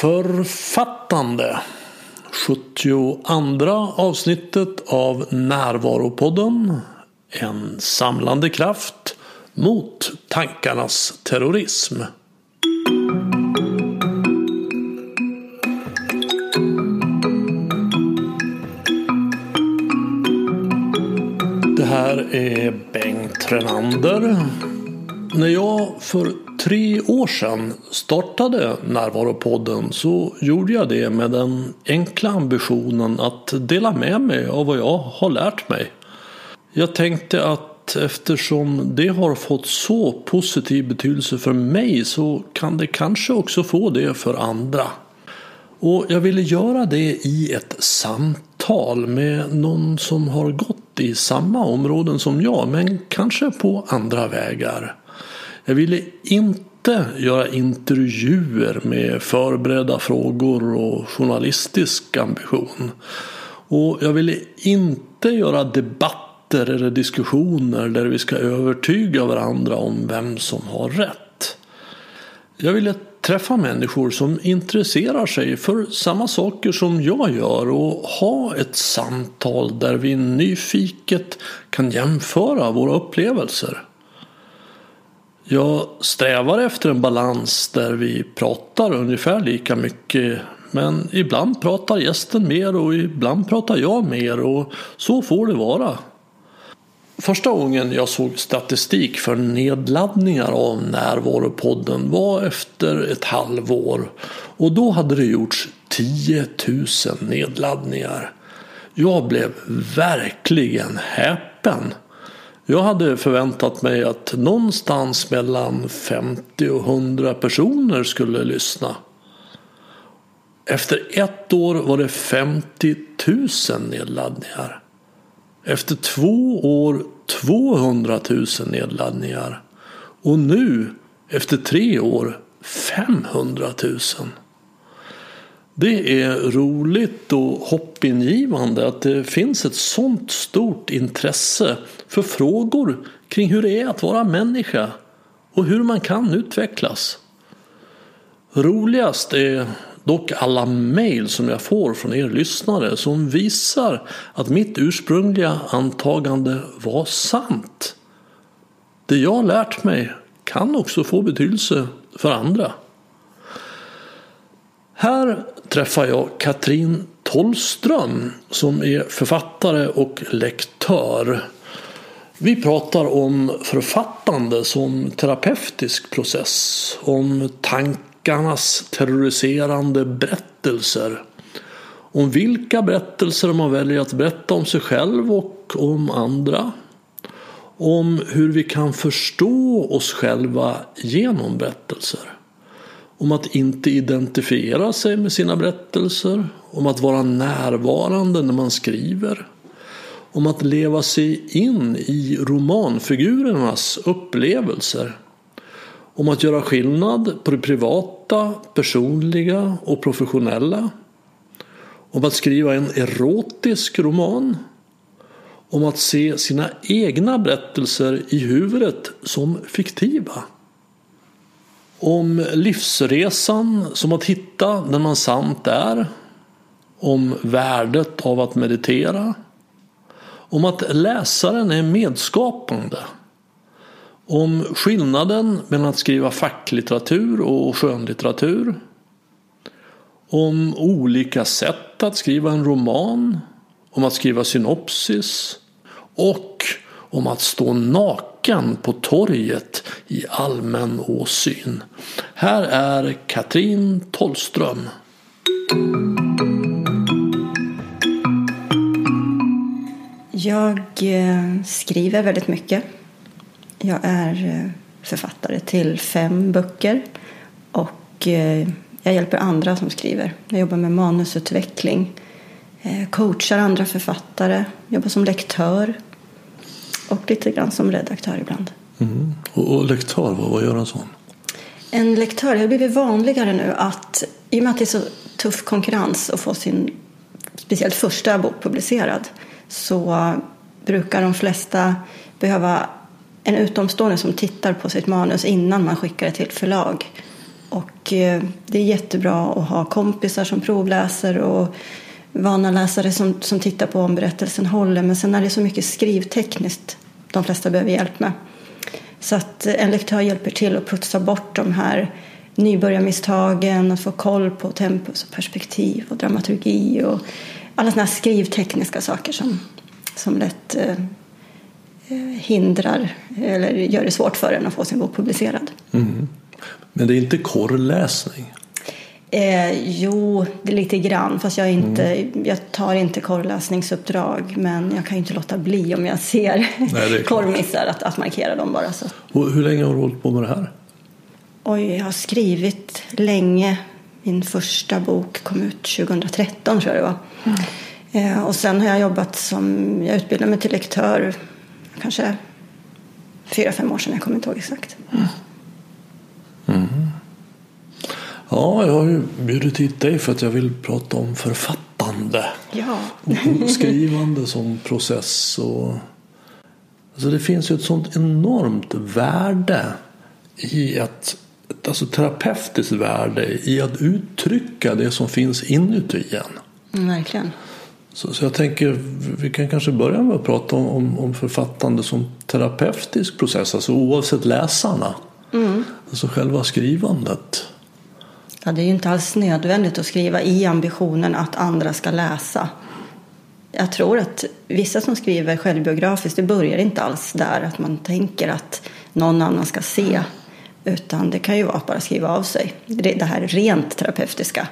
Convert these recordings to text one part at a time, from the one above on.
Författande 72 avsnittet av Närvaropodden En samlande kraft mot tankarnas terrorism. Det här är Bengt Renander. När jag för tre år sedan startade Närvaropodden så gjorde jag det med den enkla ambitionen att dela med mig av vad jag har lärt mig. Jag tänkte att eftersom det har fått så positiv betydelse för mig så kan det kanske också få det för andra. Och jag ville göra det i ett samtal med någon som har gått i samma områden som jag men kanske på andra vägar. Jag ville inte göra intervjuer med förberedda frågor och journalistisk ambition. Och jag ville inte göra debatter eller diskussioner där vi ska övertyga varandra om vem som har rätt. Jag ville träffa människor som intresserar sig för samma saker som jag gör och ha ett samtal där vi nyfiket kan jämföra våra upplevelser. Jag strävar efter en balans där vi pratar ungefär lika mycket men ibland pratar gästen mer och ibland pratar jag mer och så får det vara. Första gången jag såg statistik för nedladdningar av Närvaropodden var efter ett halvår och då hade det gjorts 10 000 nedladdningar. Jag blev verkligen häpen. Jag hade förväntat mig att någonstans mellan 50 och 100 personer skulle lyssna. Efter ett år var det 50 000 nedladdningar. Efter två år 200 000 nedladdningar. Och nu, efter tre år, 500 000. Det är roligt och hoppingivande att det finns ett sånt stort intresse för frågor kring hur det är att vara människa och hur man kan utvecklas. Roligast är dock alla mejl som jag får från er lyssnare som visar att mitt ursprungliga antagande var sant. Det jag lärt mig kan också få betydelse för andra. Här träffar jag Katrin Tollström som är författare och lektör. Vi pratar om författande som terapeutisk process, om tankarnas terroriserande berättelser, om vilka berättelser man väljer att berätta om sig själv och om andra, om hur vi kan förstå oss själva genom berättelser om att inte identifiera sig med sina berättelser, om att vara närvarande när man skriver, om att leva sig in i romanfigurernas upplevelser, om att göra skillnad på det privata, personliga och professionella, om att skriva en erotisk roman, om att se sina egna berättelser i huvudet som fiktiva. Om livsresan som att hitta den man sant är. Om värdet av att meditera. Om att läsaren är medskapande. Om skillnaden mellan att skriva facklitteratur och skönlitteratur. Om olika sätt att skriva en roman. Om att skriva synopsis. Och om att stå naken på torget i allmän åsyn. Här är Katrin Tollström. Jag eh, skriver väldigt mycket. Jag är eh, författare till fem böcker och eh, jag hjälper andra som skriver. Jag jobbar med manusutveckling, coachar andra författare, jobbar som lektör och lite grann som redaktör ibland. Mm. Och, och, lektör, vad, vad gör en sån? En lektör, det har blivit vanligare nu att i och med att det är så tuff konkurrens att få sin speciellt första bok publicerad så brukar de flesta behöva en utomstående som tittar på sitt manus innan man skickar det till ett förlag Och eh, det är jättebra att ha kompisar som provläser och vana läsare som, som tittar på om berättelsen håller. Men sen är det så mycket skrivtekniskt de flesta behöver hjälp med. Så att en lektör hjälper till att putsa bort de här nybörjarmisstagen, att få koll på tempus och perspektiv och dramaturgi och alla sådana här skrivtekniska saker som, som lätt eh, eh, hindrar eller gör det svårt för en att få sin bok publicerad. Mm. Men det är inte korrläsning? Eh, jo, det är lite grann. Fast jag, inte, mm. jag tar inte korrläsningsuppdrag. Men jag kan ju inte låta bli om jag ser korrmissar att, att markera dem bara. Så. Och hur länge har du hållit på med det här? Oj, jag har skrivit länge. Min första bok kom ut 2013 tror jag det var. Mm. Eh, och sen har jag jobbat som, jag utbildade mig till lektör kanske fyra, fem år sedan. Jag kommer inte ihåg exakt. Mm. Ja, jag har ju bjudit hit dig för att jag vill prata om författande. Ja. och skrivande som process. Och... Alltså det finns ju ett sånt enormt värde i ett alltså terapeutiskt värde i att uttrycka det som finns inuti en. Mm, verkligen. Så, så, jag tänker vi kan kanske börja med att prata om, om, om författande som terapeutisk process, alltså oavsett läsarna. Mm. Alltså själva skrivandet. Ja, det är ju inte alls nödvändigt att skriva i ambitionen att andra ska läsa. Jag tror att vissa som skriver självbiografiskt, det börjar inte alls där att man tänker att någon annan ska se. Utan det kan ju vara att bara skriva av sig. Det här rent terapeutiska.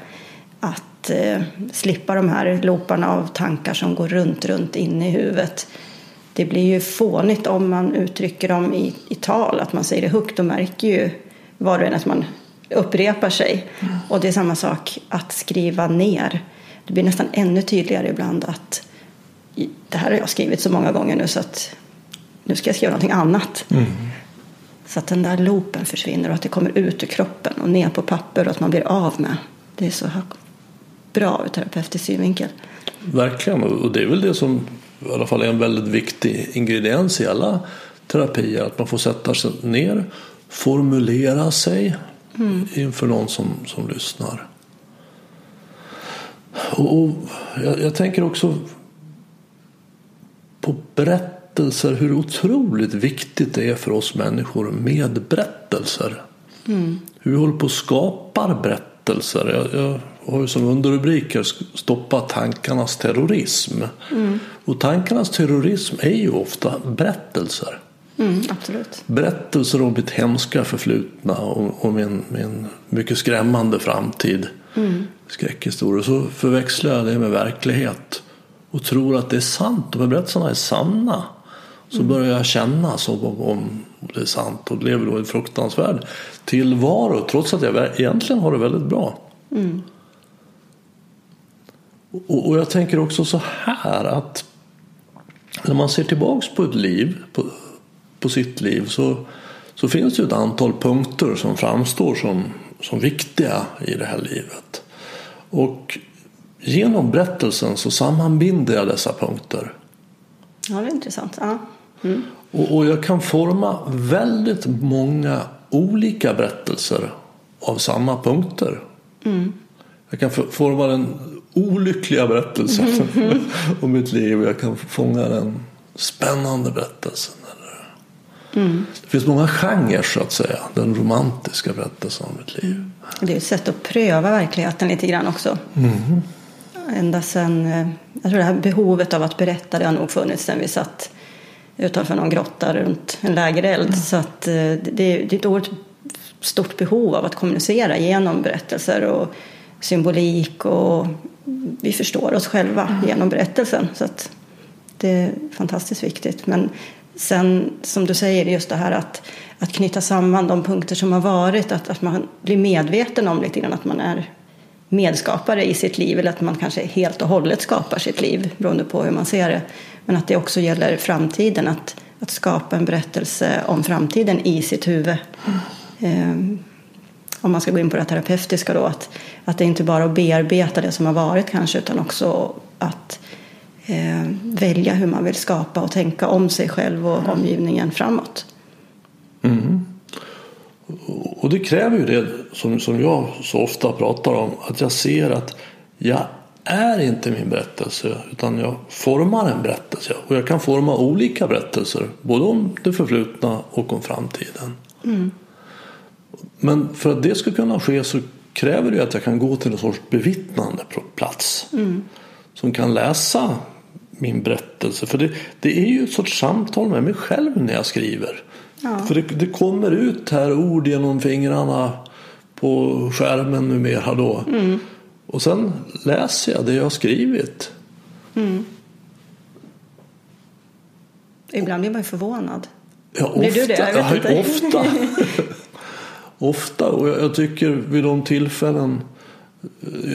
Att eh, slippa de här looparna av tankar som går runt, runt inne i huvudet. Det blir ju fånigt om man uttrycker dem i, i tal, att man säger det högt. Då märker ju var och en att man upprepar sig. Mm. Och det är samma sak att skriva ner. Det blir nästan ännu tydligare ibland att det här har jag skrivit så många gånger nu så att nu ska jag skriva någonting annat. Mm. Så att den där loopen försvinner och att det kommer ut ur kroppen och ner på papper och att man blir av med. Det är så bra ur terapeutisk synvinkel. Verkligen, och det är väl det som i alla fall är en väldigt viktig ingrediens i alla terapier. Att man får sätta sig ner, formulera sig, mm. inför någon som, som lyssnar. Och, och jag, jag, tänker också på berättelser, hur otroligt viktigt det är för oss människor med berättelser. Mm. Hur vi håller på att skapa berättelser. Jag, jag har ju som underrubriker stoppa tankarnas terrorism. Mm. Och tankarnas terrorism är ju ofta berättelser. Mm, absolut. Berättelser om mitt hemska förflutna och, och min, min mycket skrämmande framtid. Mm. Skräckhistorier. Så förväxlar jag det med verklighet och tror att det är sant. De här berättelserna är sanna. Så mm. börjar jag känna som om, om det är sant och lever då i en fruktansvärd tillvaro trots att jag egentligen har det väldigt bra. Mm. Och, och, jag tänker också så här att när man ser tillbaks på ett liv, på, på sitt liv så, så finns det ett antal punkter som framstår som, som viktiga i det här livet. Och genom berättelsen så sammanbinder jag dessa punkter. Ja, det är intressant. Ja. Mm. Och, och jag kan forma väldigt många olika berättelser av samma punkter. Mm. Jag kan forma den olyckliga berättelsen mm. om mitt liv och jag kan fånga den spännande berättelsen. Mm. Det finns många genrer så att säga. Den romantiska berättelsen om mitt liv. Det är ett sätt att pröva verkligheten lite grann också. Mm. Ända sedan, eh, jag tror det här behovet av att berätta det har nog funnits sedan vi satt utanför någon grotta runt en lägereld. Mm. Så att eh, det är ett oerhört stort behov av att kommunicera genom berättelser och symbolik och vi förstår oss själva mm. genom berättelsen. Så att det är fantastiskt viktigt. Men Sen som du säger, just det här att, att knyta samman de punkter som har varit, att, att man blir medveten om lite grann att man är medskapare i sitt liv eller att man kanske helt och hållet skapar sitt liv beroende på hur man ser det. Men att det också gäller framtiden, att, att skapa en berättelse om framtiden i sitt huvud. Mm. om man ska gå in på det terapeutiska då, att, att det inte bara är att bearbeta det som har varit kanske utan också att eh, välja hur man vill skapa och tänka om sig själv och omgivningen framåt. Mm. Och det kräver ju det som, som jag så ofta pratar om. Att jag ser att jag är inte min berättelse utan jag formar en berättelse. Och jag kan forma olika berättelser. Både om det förflutna och om framtiden. Mm. Men för att det ska kunna ske så kräver det att jag kan gå till en sorts bevittnande plats. Mm. Som kan läsa min berättelse. För det, det är ju ett sorts samtal med mig själv när jag skriver. Ja. För det, det, kommer ut här ord genom fingrarna på skärmen numera då. Mm. Och sen läser jag det jag har skrivit. Mm. Ibland blir man ju förvånad. Ja, ofta. Blir du det? Jag vet inte. ofta. ofta. Och jag tycker vid de tillfällen,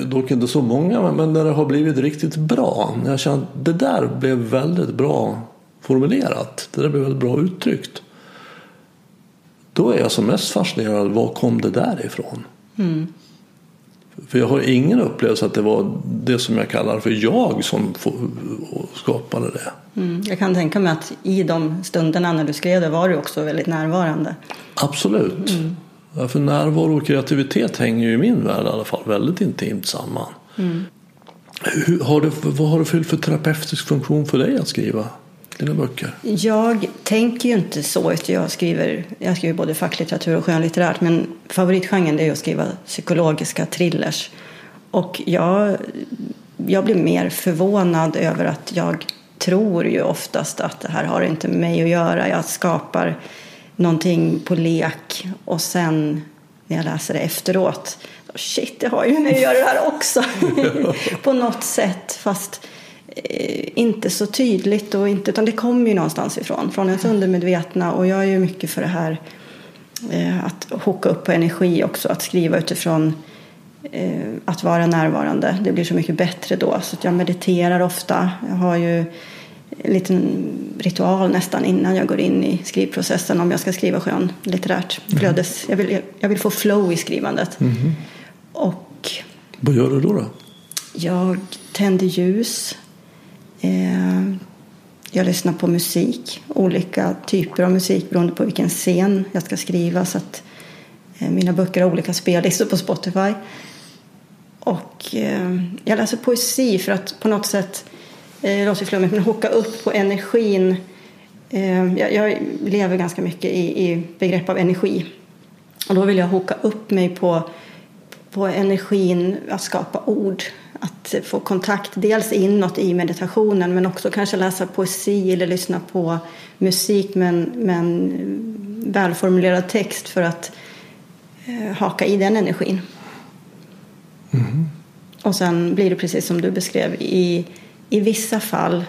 dock inte så många, men när det har blivit riktigt bra. När jag känner att det där blev väldigt bra formulerat. Det där blev väldigt bra uttryckt. Då är jag som mest fascinerad. Var kom det där ifrån? Mm. För jag har ingen upplevelse att det var det som jag kallar för jag som skapade det. Mm. Jag kan tänka mig att i de stunderna när du skrev det var du också väldigt närvarande. Absolut. Mm. Ja, för närvaro och kreativitet hänger ju i min värld i alla fall väldigt intimt samman. Mm. Hur, har det, vad har det fyllt för terapeutisk funktion för dig att skriva? dina böcker? Jag tänker ju inte så. Jag skriver, jag skriver både facklitteratur och skönlitterärt. Men favoritgenren är att skriva psykologiska thrillers. Och jag, jag blir mer förvånad över att jag tror ju oftast att det här har inte med mig att göra. Jag skapar någonting på lek och sen när jag läser det efteråt Shit, det har ju med att göra det här också. på något sätt. Fast Eh, inte så tydligt och inte, utan det kommer ju någonstans ifrån, från ens undermedvetna och jag är ju mycket för det här eh, att hooka upp på energi också, att skriva utifrån eh, att vara närvarande. Det blir så mycket bättre då. Så jag mediterar ofta. Jag har ju liten ritual nästan innan jag går in i skrivprocessen om jag ska skriva skön litterärt mm. flödes. Jag vill, jag vill få flow i skrivandet. Mm. Och Vad gör du då? då? Jag tänder ljus. Eh, jag lyssnar på musik, olika typer av musik beroende på vilken scen jag ska skriva. Så att eh, mina böcker har olika spellistor på Spotify. Och eh, jag läser poesi för att på något sätt, låter flummigt, men hooka upp på energin. Jag, lever ganska mycket i, begrepp av energi. Och då vill jag hooka upp mig på, på energin att skapa ord att få kontakt dels inåt i meditationen men också kanske läsa poesi eller lyssna på musik med en välformulerad text för att eh, haka i den energin. Mm. Och sen blir det precis som du beskrev. I, i vissa fall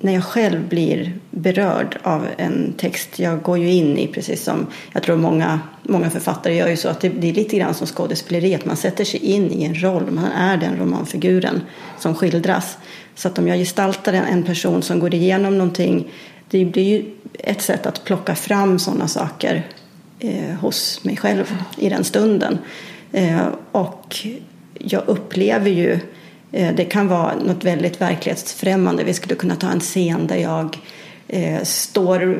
när jag själv blir berörd av en text, jag går ju in i precis som jag tror många, många författare gör ju så att det, det är lite grann som skådespeleri, att man sätter sig in i en roll, man är den romanfiguren som skildras. Så att om jag gestaltar en, en person som går igenom någonting, det blir ju ett sätt att plocka fram sådana saker eh, hos mig själv i den stunden. Eh, och jag upplever ju Eh, Eh, det kan vara något väldigt verklighetsfrämmande. Vi skulle kunna ta en scen där jag eh, står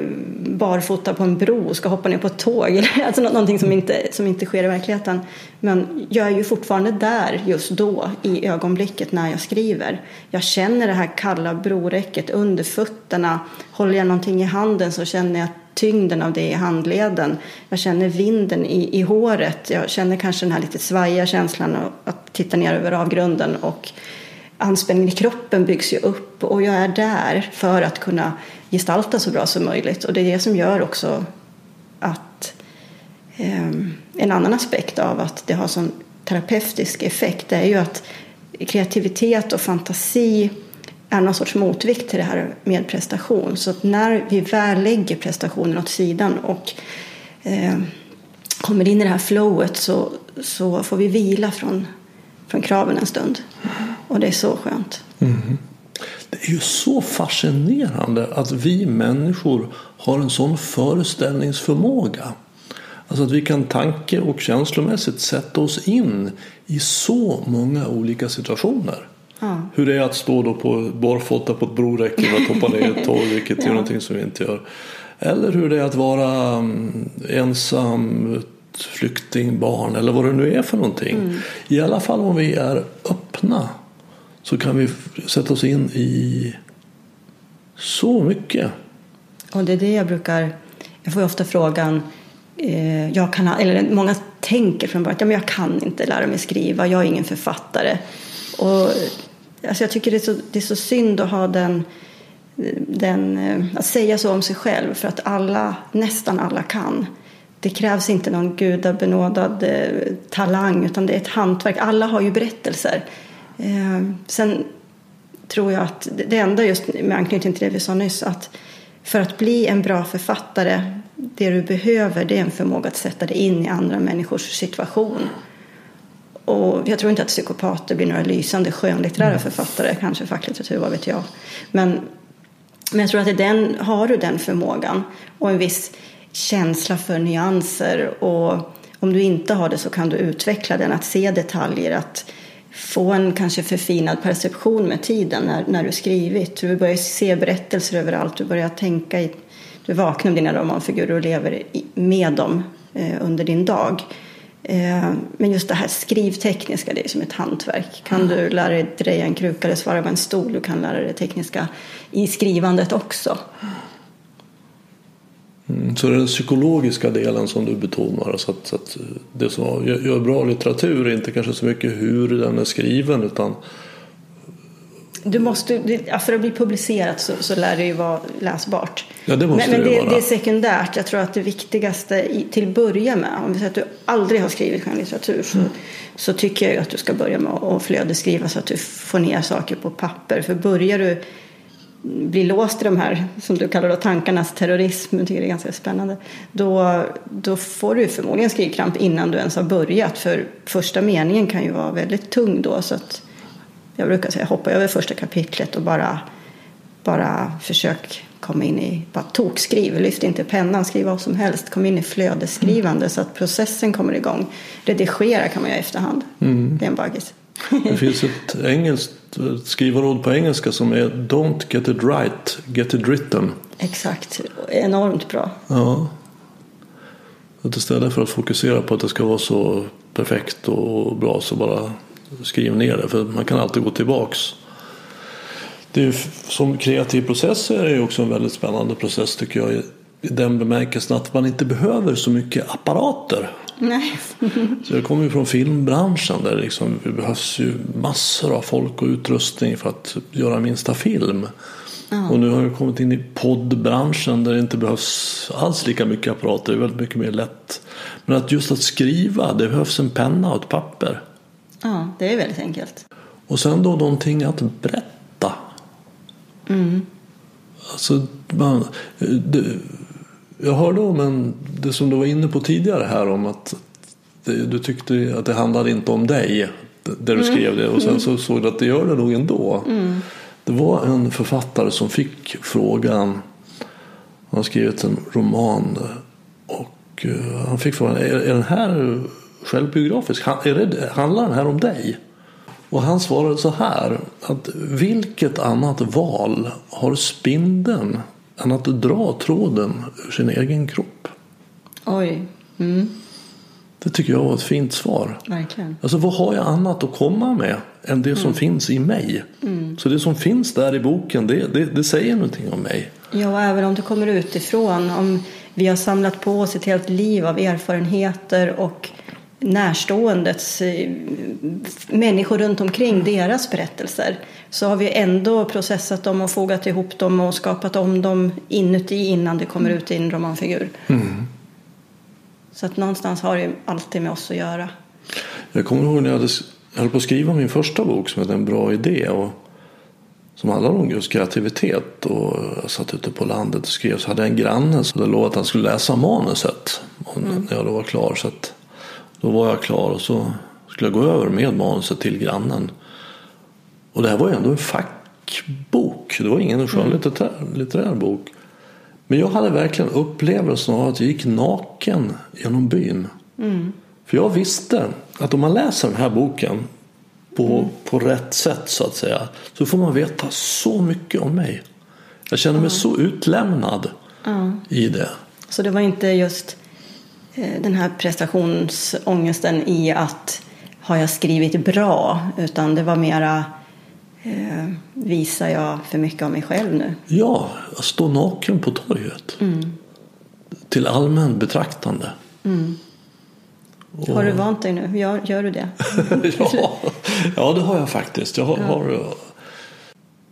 barfota på en bro och ska hoppa ner på ett tåg. alltså någonting som inte, som inte sker i verkligheten. Men jag är ju fortfarande där just då i ögonblicket när jag skriver. Jag känner det här kalla broräcket under fötterna. Håller jag någonting i handen så känner jag tyngden av det i handleden. Jag känner vinden i, i håret. Jag känner kanske den här lite svajiga känslan att titta ner över avgrunden. Och anspänningen i kroppen byggs ju upp och jag är där för att kunna gestalta så bra som möjligt. Och det är det som gör också att eh, en annan aspekt av att det har sån terapeutisk effekt är ju att kreativitet och fantasi är någon sorts motvikt till det här med prestation. Så att när vi väl lägger prestationen åt sidan och eh, kommer in i det här flowet så, så får vi vila från, från kraven en stund. Och det är så skönt. Mm. Det är ju så fascinerande att vi människor har en sån föreställningsförmåga. Alltså att vi kan tanke och känslomässigt sätta oss in i så många olika situationer. Ja. Hur det är att stå då på barfota på ett broräcke och att hoppa ner ett tåg, vilket ja. är någonting som vi inte gör. Eller hur det är att vara mm, ensam flyktingbarn eller vad det nu är för någonting. I alla fall om vi är öppna så kan vi sätta oss in i så mycket. Och det är det jag brukar... Jag får ofta frågan... Eh, jag kan, eller många tänker från början att ja, men jag kan inte lära mig skriva. Jag är ingen författare. Och, alltså jag tycker det är, så, det är så synd att ha den, den... Eh, att säga så om sig själv. För att alla, nästan alla kan. Det krävs inte någon gudabenådad eh, talang utan det är ett hantverk. Alla har ju berättelser. Eh, sen tror jag att det- det enda just med anknytning till det vi sa nyss att för att bli en bra författare det du behöver det är en förmåga att sätta dig in i andra människors situation. Och jag tror inte att psykopater blir några lysande skönlitterära författare, kanske facklitteratur, vad vet jag. Men, men jag tror att i den, har du den förmågan och en viss känsla för nyanser och om du inte har det så kan du utveckla den, att se detaljer, att få en kanske förfinad perception med tiden när, när du skrivit. Du börjar se berättelser överallt, du börjar tänka i, du vaknar med dina romanfigurer och lever i, med dem eh, under din dag. Eh, men just det här skrivtekniska, det är som ett hantverk. Kan du lära dig dreja en kruka eller svara på en stol, du kan lära dig tekniska i skrivandet också. Mm, Så den psykologiska delen som du betonar. Så att, så att det som gör bra litteratur är inte kanske så mycket hur den är skriven utan Du måste, det- för att bli publicerat så, så lär det ju vara läsbart. Ja, det måste men men det vara. det är sekundärt. Jag tror att det viktigaste i, till att börja med, om vi säger att du aldrig har skrivit skönlitteratur så, Mm. så tycker jag att du ska börja med att flödesskriva så att du får ner saker på papper. För börjar du bli låst i de här, som du kallar då, tankarnas terrorism, jag tycker det är ganska spännande, då, då får du förmodligen skrivkramp innan du ens har börjat. För första meningen kan ju vara väldigt tung då. Så att jag brukar säga hoppa över första kapitlet och bara, bara försök komma in i, bara tokskriv, lyft inte pennan, skriv vad som helst, kom in i flödesskrivande så att processen kommer igång. Redigera kan man göra i efterhand, det är en bagis. det finns ett engelskt ett skrivarråd på engelska som är Don't get it right, get it written. Exakt, enormt bra. Ja. Att istället för att fokusera på att det ska vara så perfekt och bra så bara skriv ner det. För man kan alltid gå tillbaks. Det är som kreativ process är det också en väldigt spännande process tycker jag. I den bemärkelsen att man inte behöver så mycket apparater. Nej. Så jag kommer ju från filmbranschen där liksom, det behövs ju massor av folk och utrustning för att göra minsta film. Och nu har jag kommit in i poddbranschen där det inte behövs alls lika mycket apparater. Det är väldigt mycket mer lätt. Men att just att skriva, det behövs en penna och ett papper. Ja, det är väldigt enkelt. Och sen då någonting att berätta. Alltså, man, det, jag hörde om en, det som du var inne på tidigare här om att det, du tyckte att det handlade inte om dig. Där du skrev det och sen så såg du att det gör det nog ändå. Det var en författare som fick frågan. Han har skrivit en roman. Och eh, han fick frågan. Är, är den här självbiografisk? Han- Är det, handlar den här om dig? Och han svarade så här. Att vilket annat val har spindeln än att dra tråden ur sin egen kropp? Oj, mm, Det tycker jag var ett fint svar. verkligen. Alltså vad har jag annat att komma med än det som finns i mig? Så det som finns där i boken det, det, det säger någonting om mig. Ja, och även om du kommer utifrån, om vi har samlat på oss ett helt liv av erfarenheter och närståendets eh, människor runt omkring deras berättelser så har vi ändå processat dem och fogat ihop dem och skapat om dem inuti innan det kommer ut i en romanfigur. Så att någonstans har det alltid med oss att göra. Jag kommer ihåg när jag, hade, jag höll på att skriva min första bok som hette En bra idé. Och, som handlade om just kreativitet. Och jag satt ute på landet och skrev. Så hade jag en granne som hade lovat att han skulle läsa manuset. Och När jag då var klar. Så att, då var jag klar och så skulle jag gå över med manuset till grannen. Och det här var ju ändå en fackbok. Det var ingen skönlitterär litterär bok. Men jag hade verkligen upplevelsen av att jag gick naken genom byn. För jag visste att om man läser den här boken på, på rätt sätt så att säga. Så får man veta så mycket om mig. Jag känner mig så utlämnad i det. Så det var inte just den här prestationsångesten i att har jag skrivit bra? Utan det var mera eh, visar jag för mycket av mig själv nu? Ja, att stå naken på torget. Mm. Till allmän betraktande. Mm. Och- Har du vant dig nu? Gör, gör du det? ja, ja, det har jag faktiskt. Jag, har, har,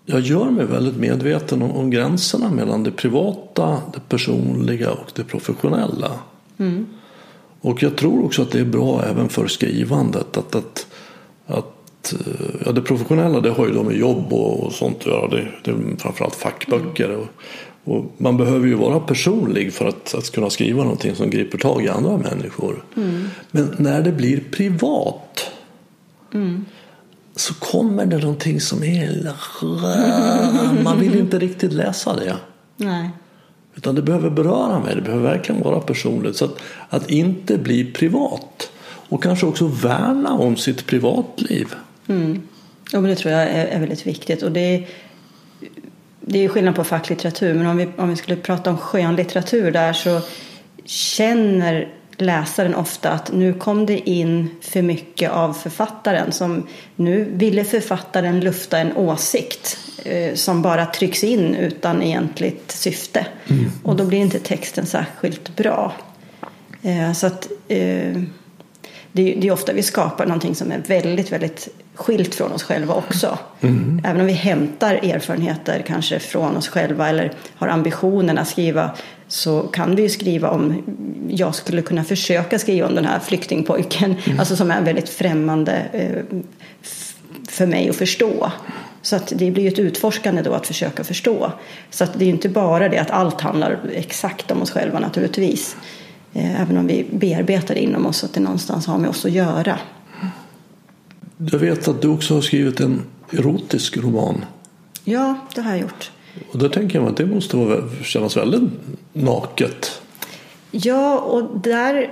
jag gör mig väldigt medveten om, om gränserna mellan det privata, det personliga och det professionella. Och jag tror också att det är bra även för skrivandet. Att, att, att, eh, ja, det professionella det har ju då med jobb och, och sånt att göra. Det, det är framförallt fackböcker. Och, och man behöver ju vara personlig för att, att kunna skriva någonting som griper tag i andra människor. Men när det blir privat så kommer det någonting som är... Man vill inte riktigt läsa det. Nej. Utan det behöver beröra mig, det behöver verkligen vara personligt. Så att, att inte bli privat. Och kanske också värna om sitt privatliv. Mm. Ja, men det tror jag är, är väldigt viktigt. Och det, är, det är ju skillnad på facklitteratur. Men om vi, om vi skulle prata om skönlitteratur där så känner läsaren ofta att nu kom det in för mycket av författaren. Som nu ville författaren lufta en åsikt som bara trycks in utan egentligt syfte. Och då blir inte texten särskilt bra. Eh, så att eh, det är, ofta vi skapar någonting som är väldigt, väldigt skilt från oss själva också. Även om vi hämtar erfarenheter kanske från oss själva eller har ambitionen att skriva så kan vi ju skriva om, jag skulle kunna försöka skriva om den här flyktingpojken, alltså som är väldigt främmande eh, för mig att förstå. Så att det blir ett utforskande då att försöka förstå. Så att det är ju inte bara det att allt handlar exakt om oss själva naturligtvis. Eh, Även om vi bearbetar det inom oss att det någonstans har med oss att göra. Jag vet att du också har skrivit en erotisk roman. Ja, det har jag gjort. Och där tänker jag att det måste vara, kännas väldigt naket. Ja, och där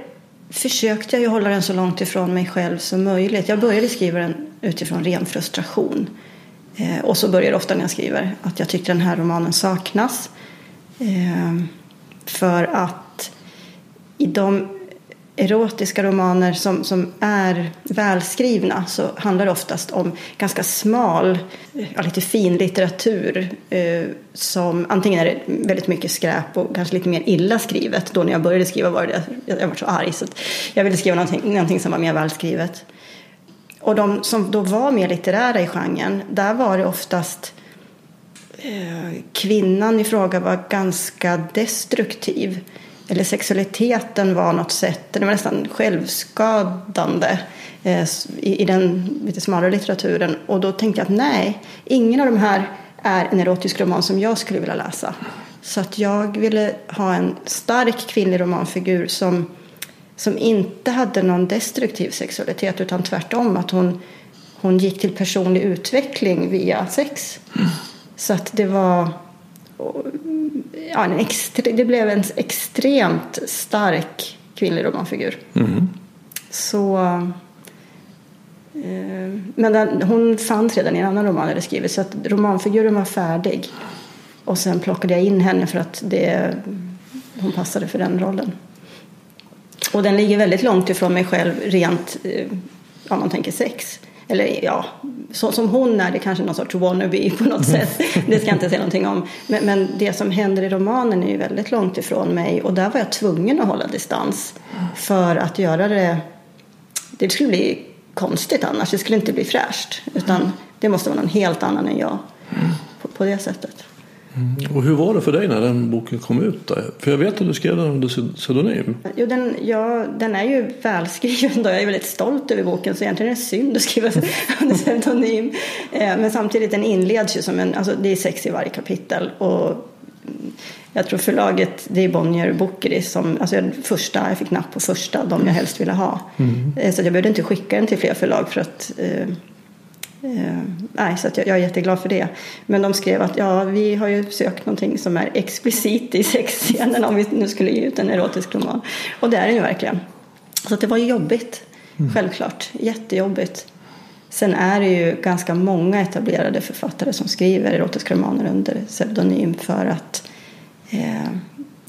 försökte jag ju hålla den så långt ifrån mig själv som möjligt. Jag började skriva den utifrån ren frustration. Eh, och så börjar det ofta när jag skriver att jag tyckte den här romanen saknas. Eh, för att i de erotiska romaner som, som är välskrivna så handlar det oftast om ganska smal, ja, lite fin litteratur eh, som antingen är det väldigt mycket skräp och kanske lite mer illa skrivet. Då när jag började skriva var det, jag, jag var så arg så att jag ville skriva någonting, någonting som var mer välskrivet. Och de som då var mer litterära i genren, där var det oftast eh, kvinnan i fråga var ganska destruktiv. Eller sexualiteten var något sätt, den var nästan självskadande eh, i, i den lite smalare litteraturen. Och då tänkte jag att nej, ingen av de här är en erotisk roman som jag skulle vilja läsa. Så att jag ville ha en stark kvinnlig romanfigur som, som inte hade någon destruktiv sexualitet utan tvärtom att hon, hon gick till personlig utveckling via sex. Så att det var ja, en extre, det blev en extremt stark kvinnlig romanfigur. Så eh, men den, hon fanns redan i en annan roman jag hade skrivit så att romanfiguren var färdig. Och sen plockade jag in henne för att det, hon passade för den rollen. Och den ligger väldigt långt ifrån mig själv rent eh, om man tänker sex. Eller ja, så, som hon är det kanske någon sorts wannabe på något sätt. Det ska jag inte säga någonting om. Men, men det som händer i romanen är ju väldigt långt ifrån mig. Och där var jag tvungen att hålla distans. För att göra det. Det skulle bli konstigt annars. Det skulle inte bli fräscht. Utan det måste vara någon helt annan än jag. På, på det sättet. Och hur var det för dig när den boken kom ut? Då? För jag vet att du skrev den under pseudonym. Jo, den, ja, den är ju välskriven och jag är väldigt stolt över boken så egentligen är det synd att skriva under pseudonym. Eh, Men samtidigt den inleds ju som en, alltså det är sex i varje kapitel och jag tror förlaget, det är Bonnier Bookeri som, alltså jag, första, jag fick napp på första, de jag helst ville ha. Eh, Så jag behövde inte skicka den till fler förlag för att eh, nej, så jag, jag är jätteglad för det. Men de skrev att ja, vi har ju sökt någonting som är explicit i sexscenen om vi nu skulle ge ut en erotisk roman. Och det är den ju verkligen. Så det var ju jobbigt, självklart. Jättejobbigt. Sen är det ju ganska många etablerade författare som skriver erotiska romaner under pseudonym för att eh,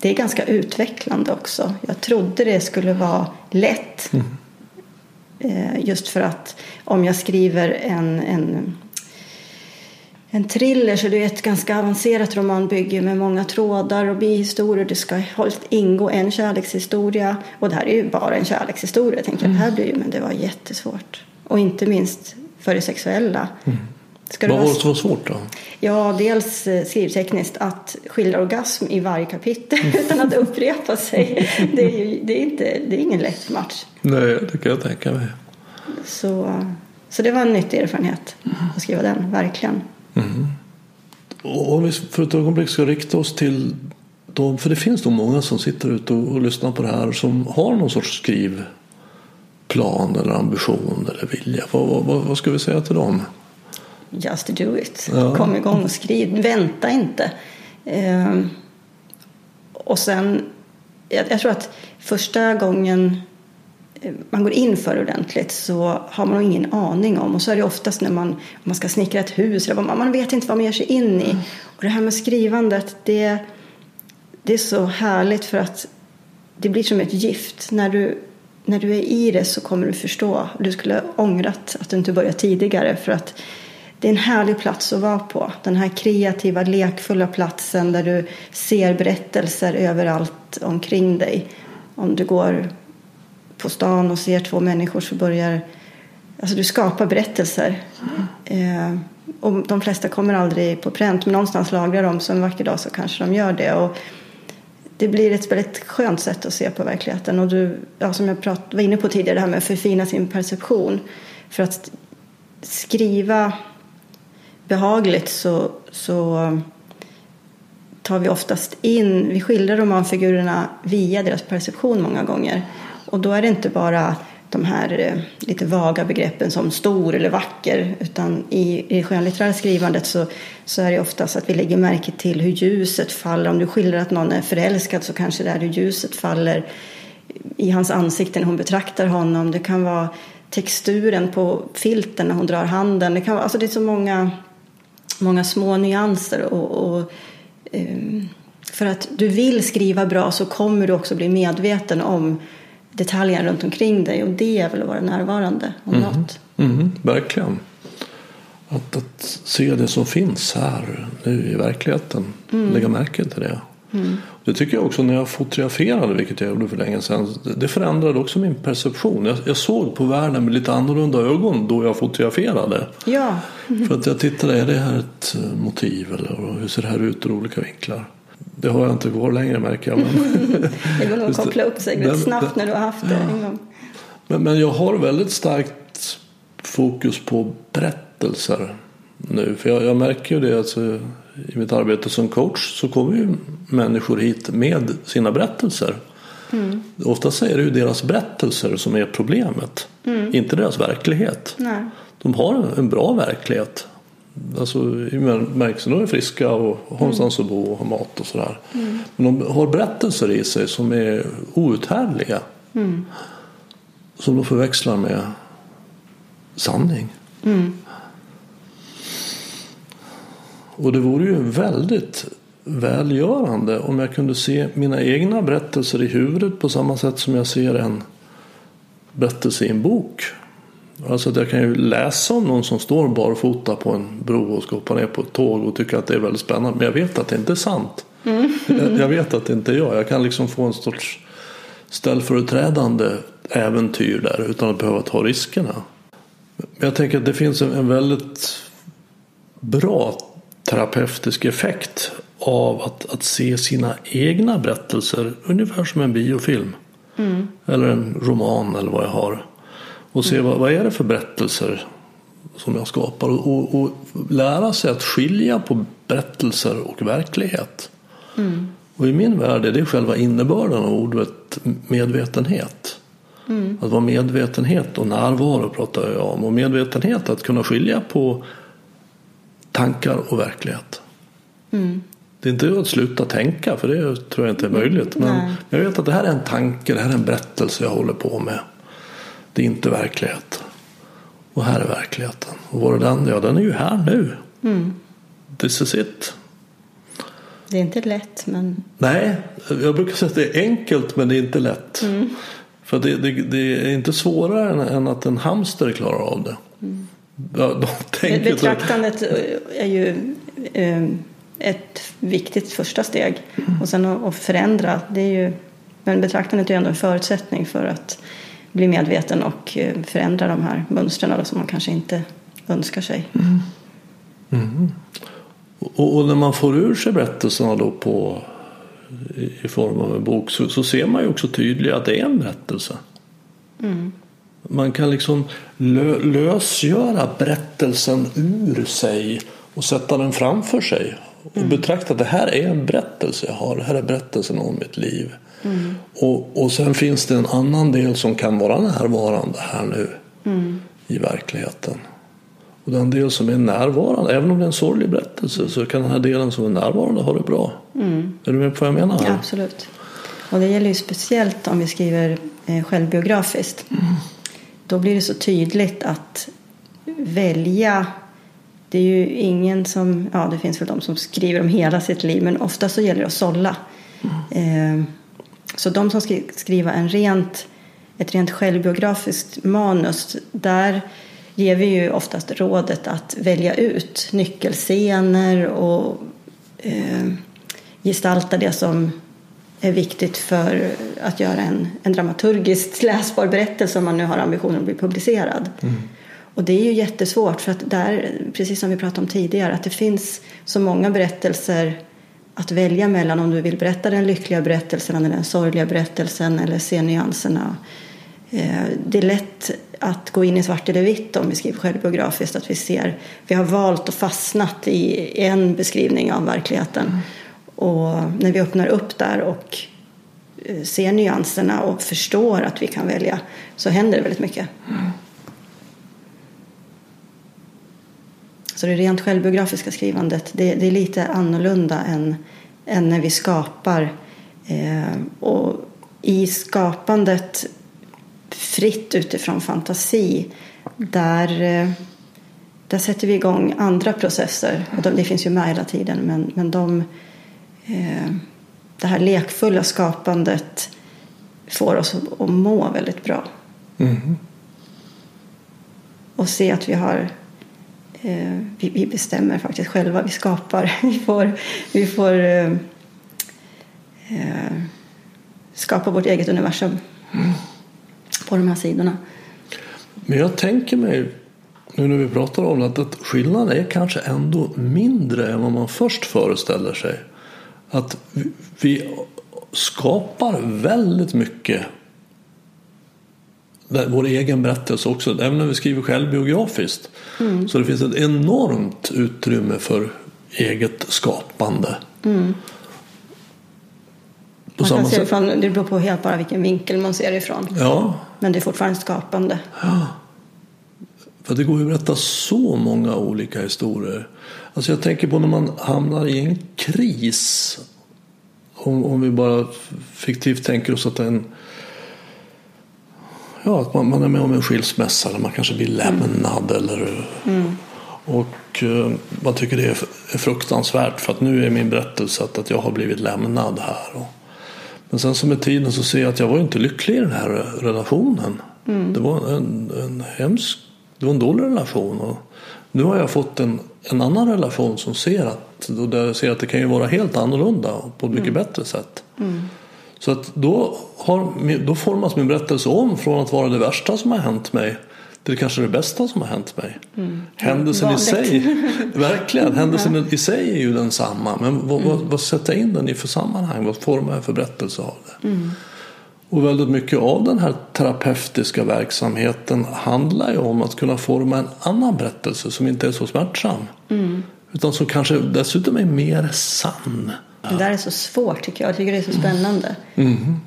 det är ganska utvecklande också. Jag trodde det skulle vara lätt. Mm. Just för att om jag skriver en, en, en thriller så det är ett ganska avancerat romanbygge med många trådar och bihistorier. Det ska ingå en kärlekshistoria och det här är ju bara en kärlekshistoria. Jag. Det här blir ju, men det var jättesvårt. Och inte minst för det sexuella. Mm. Ska Vad var det som var svårt då? Ja, dels eh, skrivtekniskt att skildra orgasm i varje kapitel mm. utan att upprepa sig. Det är, ju, det, är inte, det är ingen lätt match. Nej, det kan jag tänka mig. Så, så det var en nyttig erfarenhet att skriva den, verkligen. Mm. Och om vi för ett ögonblick ska rikta oss till dem, för det finns nog många som sitter ute och, och lyssnar på det här som har någon sorts skrivplan eller ambition eller vilja. Vad, vad, vad ska vi säga till dem? Just do it. Ja. Kom igång och skriv. Vänta inte. Ehm, och sen, jag, jag, tror att första gången eh, man går in för ordentligt så har man nog ingen aning om. Och så är det oftast när man, om man ska snickra ett hus. Eller man, man vet inte vad man ger sig in i. Och det här med skrivandet, det, det är så härligt för att det blir som ett gift. När du, när du är i det så kommer du förstå. Du skulle ångrat att du inte började tidigare. För att det är en härlig plats att vara på. Den här kreativa, lekfulla platsen där du ser berättelser överallt omkring dig. Om du går på stan och ser två människor så börjar Alltså du skapar berättelser. Mm. Eh, och de flesta kommer aldrig på pränt men någonstans lagrar de så en vacker dag så kanske de gör det. Och det blir ett väldigt skönt sätt att se på verkligheten. Och du, ja, som jag prat, var inne på tidigare, det här med att förfina sin perception. För att skriva behagligt så, så um, tar vi oftast in, vi skildrar romanfigurerna via deras perception många gånger. Och då är det inte bara de här eh, lite vaga begreppen som stor eller vacker utan i, i det skönlitterära skrivandet så, så är det oftast att vi lägger märke till hur ljuset faller. Om du skildrar att någon är förälskad så kanske det är hur ljuset faller i hans ansikte när hon betraktar honom. Det kan vara texturen på filten när hon drar handen. Det, kan vara, alltså det är så många många små nyanser. Och, och um, för att du vill skriva bra så kommer du också bli medveten om detaljerna runt omkring dig och det är väl att vara närvarande om mm. något. Mm, verkligen. Att, att se det som finns här nu i verkligheten. Mm. Lägga märke till det. Mm. Det tycker jag också när jag fotograferade, vilket jag gjorde för länge sedan. Det förändrade också min perception. Jag, jag såg på världen med lite annorlunda ögon då jag fotograferade. Ja. För att jag tittade, är det här ett eh, motiv eller hur ser det här ut ur olika vinklar? Det har jag inte kvar längre märker jag. Men det går nog att koppla upp sig rätt snabbt när du har haft det en gång. Men, men jag har väldigt starkt fokus på berättelser nu. För jag, jag märker ju det alltså, i mitt arbete som coach så kommer ju människor hit med sina berättelser. Mm. Oftast är det ju deras berättelser som är problemet, mm. inte deras verklighet. Nej. De har en bra verklighet. Alltså bemärkelsen de är friska och har någonstans mm. att bo och har mat och sådär. Mm. Men de har berättelser i sig som är outhärdliga. Mm. Som de förväxlar med sanning. Mm. Och det vore ju väldigt välgörande om jag kunde se mina egna berättelser i huvudet på samma sätt som jag ser en berättelse i en bok. Alltså att jag kan ju läsa om någon som står barfota på en bro och ska hoppa ner på ett tåg och tycka att det är väldigt spännande. Men jag vet att det inte är sant. Mm. Jag, vet att det inte är jag. Jag kan liksom få en sorts ställföreträdande äventyr där utan att behöva ta riskerna. Jag tänker att det finns en, en väldigt bra terapeutisk effekt av att, att se sina egna berättelser ungefär som en biofilm. Mm. Eller en roman eller vad jag har. Och se mm. vad, vad är det för berättelser som jag skapar. Och, och, och lära sig att skilja på berättelser och verklighet. Mm. Och i min värld är det själva innebörden av ordet medvetenhet. Mm. Att vara medvetenhet och närvaro pratar jag om. Och medvetenhet att kunna skilja på tankar och verklighet. Mm. Det är inte att sluta tänka för det tror jag inte är möjligt. Men Nej. jag vet att det här är en tanke, det här är en berättelse jag håller på med. Det är inte verklighet. Och här är verkligheten. Och var är den? Ja, den är ju här nu. Mm. This is it. Det är inte lätt men... Nej, jag brukar säga att det är enkelt men det är inte lätt. Mm. För det, det, det, är inte svårare än, än, att en hamster klarar av det. Mm. De tänker Betraktandet är ju eh, ett viktigt första steg. Och sen att förändra, det är ju, men betraktandet är ju ändå en förutsättning för att bli medveten och eh, förändra de här mönstren som man kanske inte önskar sig. Mm. Mm. Och, och, när man får ur sig berättelserna då på, i, i form av en bok så, så, ser man ju också tydligt att det är en berättelse. Mm. Man kan liksom lö, lösgöra berättelsen ur sig och sätta den framför sig och mm. betrakta att det här är en berättelse jag har. Det här är berättelsen om mitt liv. Mm. Och, och sen finns det en annan del som kan vara närvarande här nu mm. i verkligheten. Och den del som är närvarande, även om det är en sorglig berättelse, så kan den här delen som är närvarande ha det bra. Mm. Är du med på vad jag menar? Ja, absolut. Och det gäller ju speciellt om vi skriver eh, självbiografiskt. Då blir det så tydligt att välja det är ju ingen som, ja det finns väl de som skriver om hela sitt liv men ofta så gäller det att sålla. Mm. Eh, så de som ska skriva en rent, ett rent självbiografiskt manus där ger vi ju oftast rådet att välja ut nyckelscener och eh, gestalta det som är viktigt för att göra en, en dramaturgiskt läsbar berättelse om man nu har ambitionen att bli publicerad. Mm. Och det är ju jättesvårt för att där, precis som vi pratade om tidigare, att det finns så många berättelser att välja mellan om du vill berätta den lyckliga berättelsen eller den sorgliga berättelsen eller se nyanserna. Eh, det är lätt att gå in i svart eller vitt om vi skriver självbiografiskt, att vi ser, vi har valt och fastnat i en beskrivning av verkligheten. Mm. Och när vi öppnar upp där och eh, ser nyanserna och förstår att vi kan välja så händer det väldigt mycket. Mm. Så det rent självbiografiska skrivandet det, det är lite annorlunda än, än när vi skapar. Eh, och i skapandet fritt utifrån fantasi där, eh, där sätter vi igång andra processer. Och de, det finns ju med hela tiden men, men de, det här lekfulla skapandet får oss att, må väldigt bra. Mm. Och se att vi har eh, vi, vi, bestämmer faktiskt själva, vi skapar. Vi får, vi får eh, eh, skapa vårt eget universum mm. på de här sidorna. Men jag tänker mig, nu när vi pratar om det, att skillnaden är kanske ändå mindre än vad man först föreställer sig. Att vi skapar väldigt mycket vår egen berättelse också. Även när vi skriver självbiografiskt. Mm. Så det finns ett enormt utrymme för eget skapande. Mm. Man kan se ifrån, det beror på helt bara vilken vinkel man ser ifrån. Ja. Men det är fortfarande skapande. Ja. För det går ju att berätta så många olika historier. Alltså jag tänker på när man hamnar i en kris. Om, om vi bara fiktivt tänker oss att en ja, att man, man, är med om en skilsmässa eller man kanske blir lämnad. Mm. Eller, mm. Och uh, man tycker det är, är fruktansvärt för att nu är min berättelse att, att jag har blivit lämnad här. Och, men sen som med tiden så ser jag att jag var inte lycklig i den här relationen. Mm. Det var en, en hemsk, det var en dålig relation. Och nu har jag fått en, en annan relation som ser att, där jag ser att det kan ju vara helt annorlunda på ett mycket mm. bättre sätt. Mm. Så att då, har, då formas min berättelse om från att vara det värsta som har hänt mig till kanske det bästa som har hänt mig. Mm. Händelsen Vanligt. i sig, verkligen, händelsen i sig är ju densamma. Men vad, mm. vad, vad sätter jag in den i för sammanhang? Vad formar jag för berättelse av det? Mm. Och väldigt mycket av den här terapeutiska verksamheten handlar ju om att kunna forma en annan berättelse som inte är så smärtsam. Mm. Utan som kanske dessutom är mer sann. Det där är så svårt tycker jag. Jag tycker det är så spännande. Mm.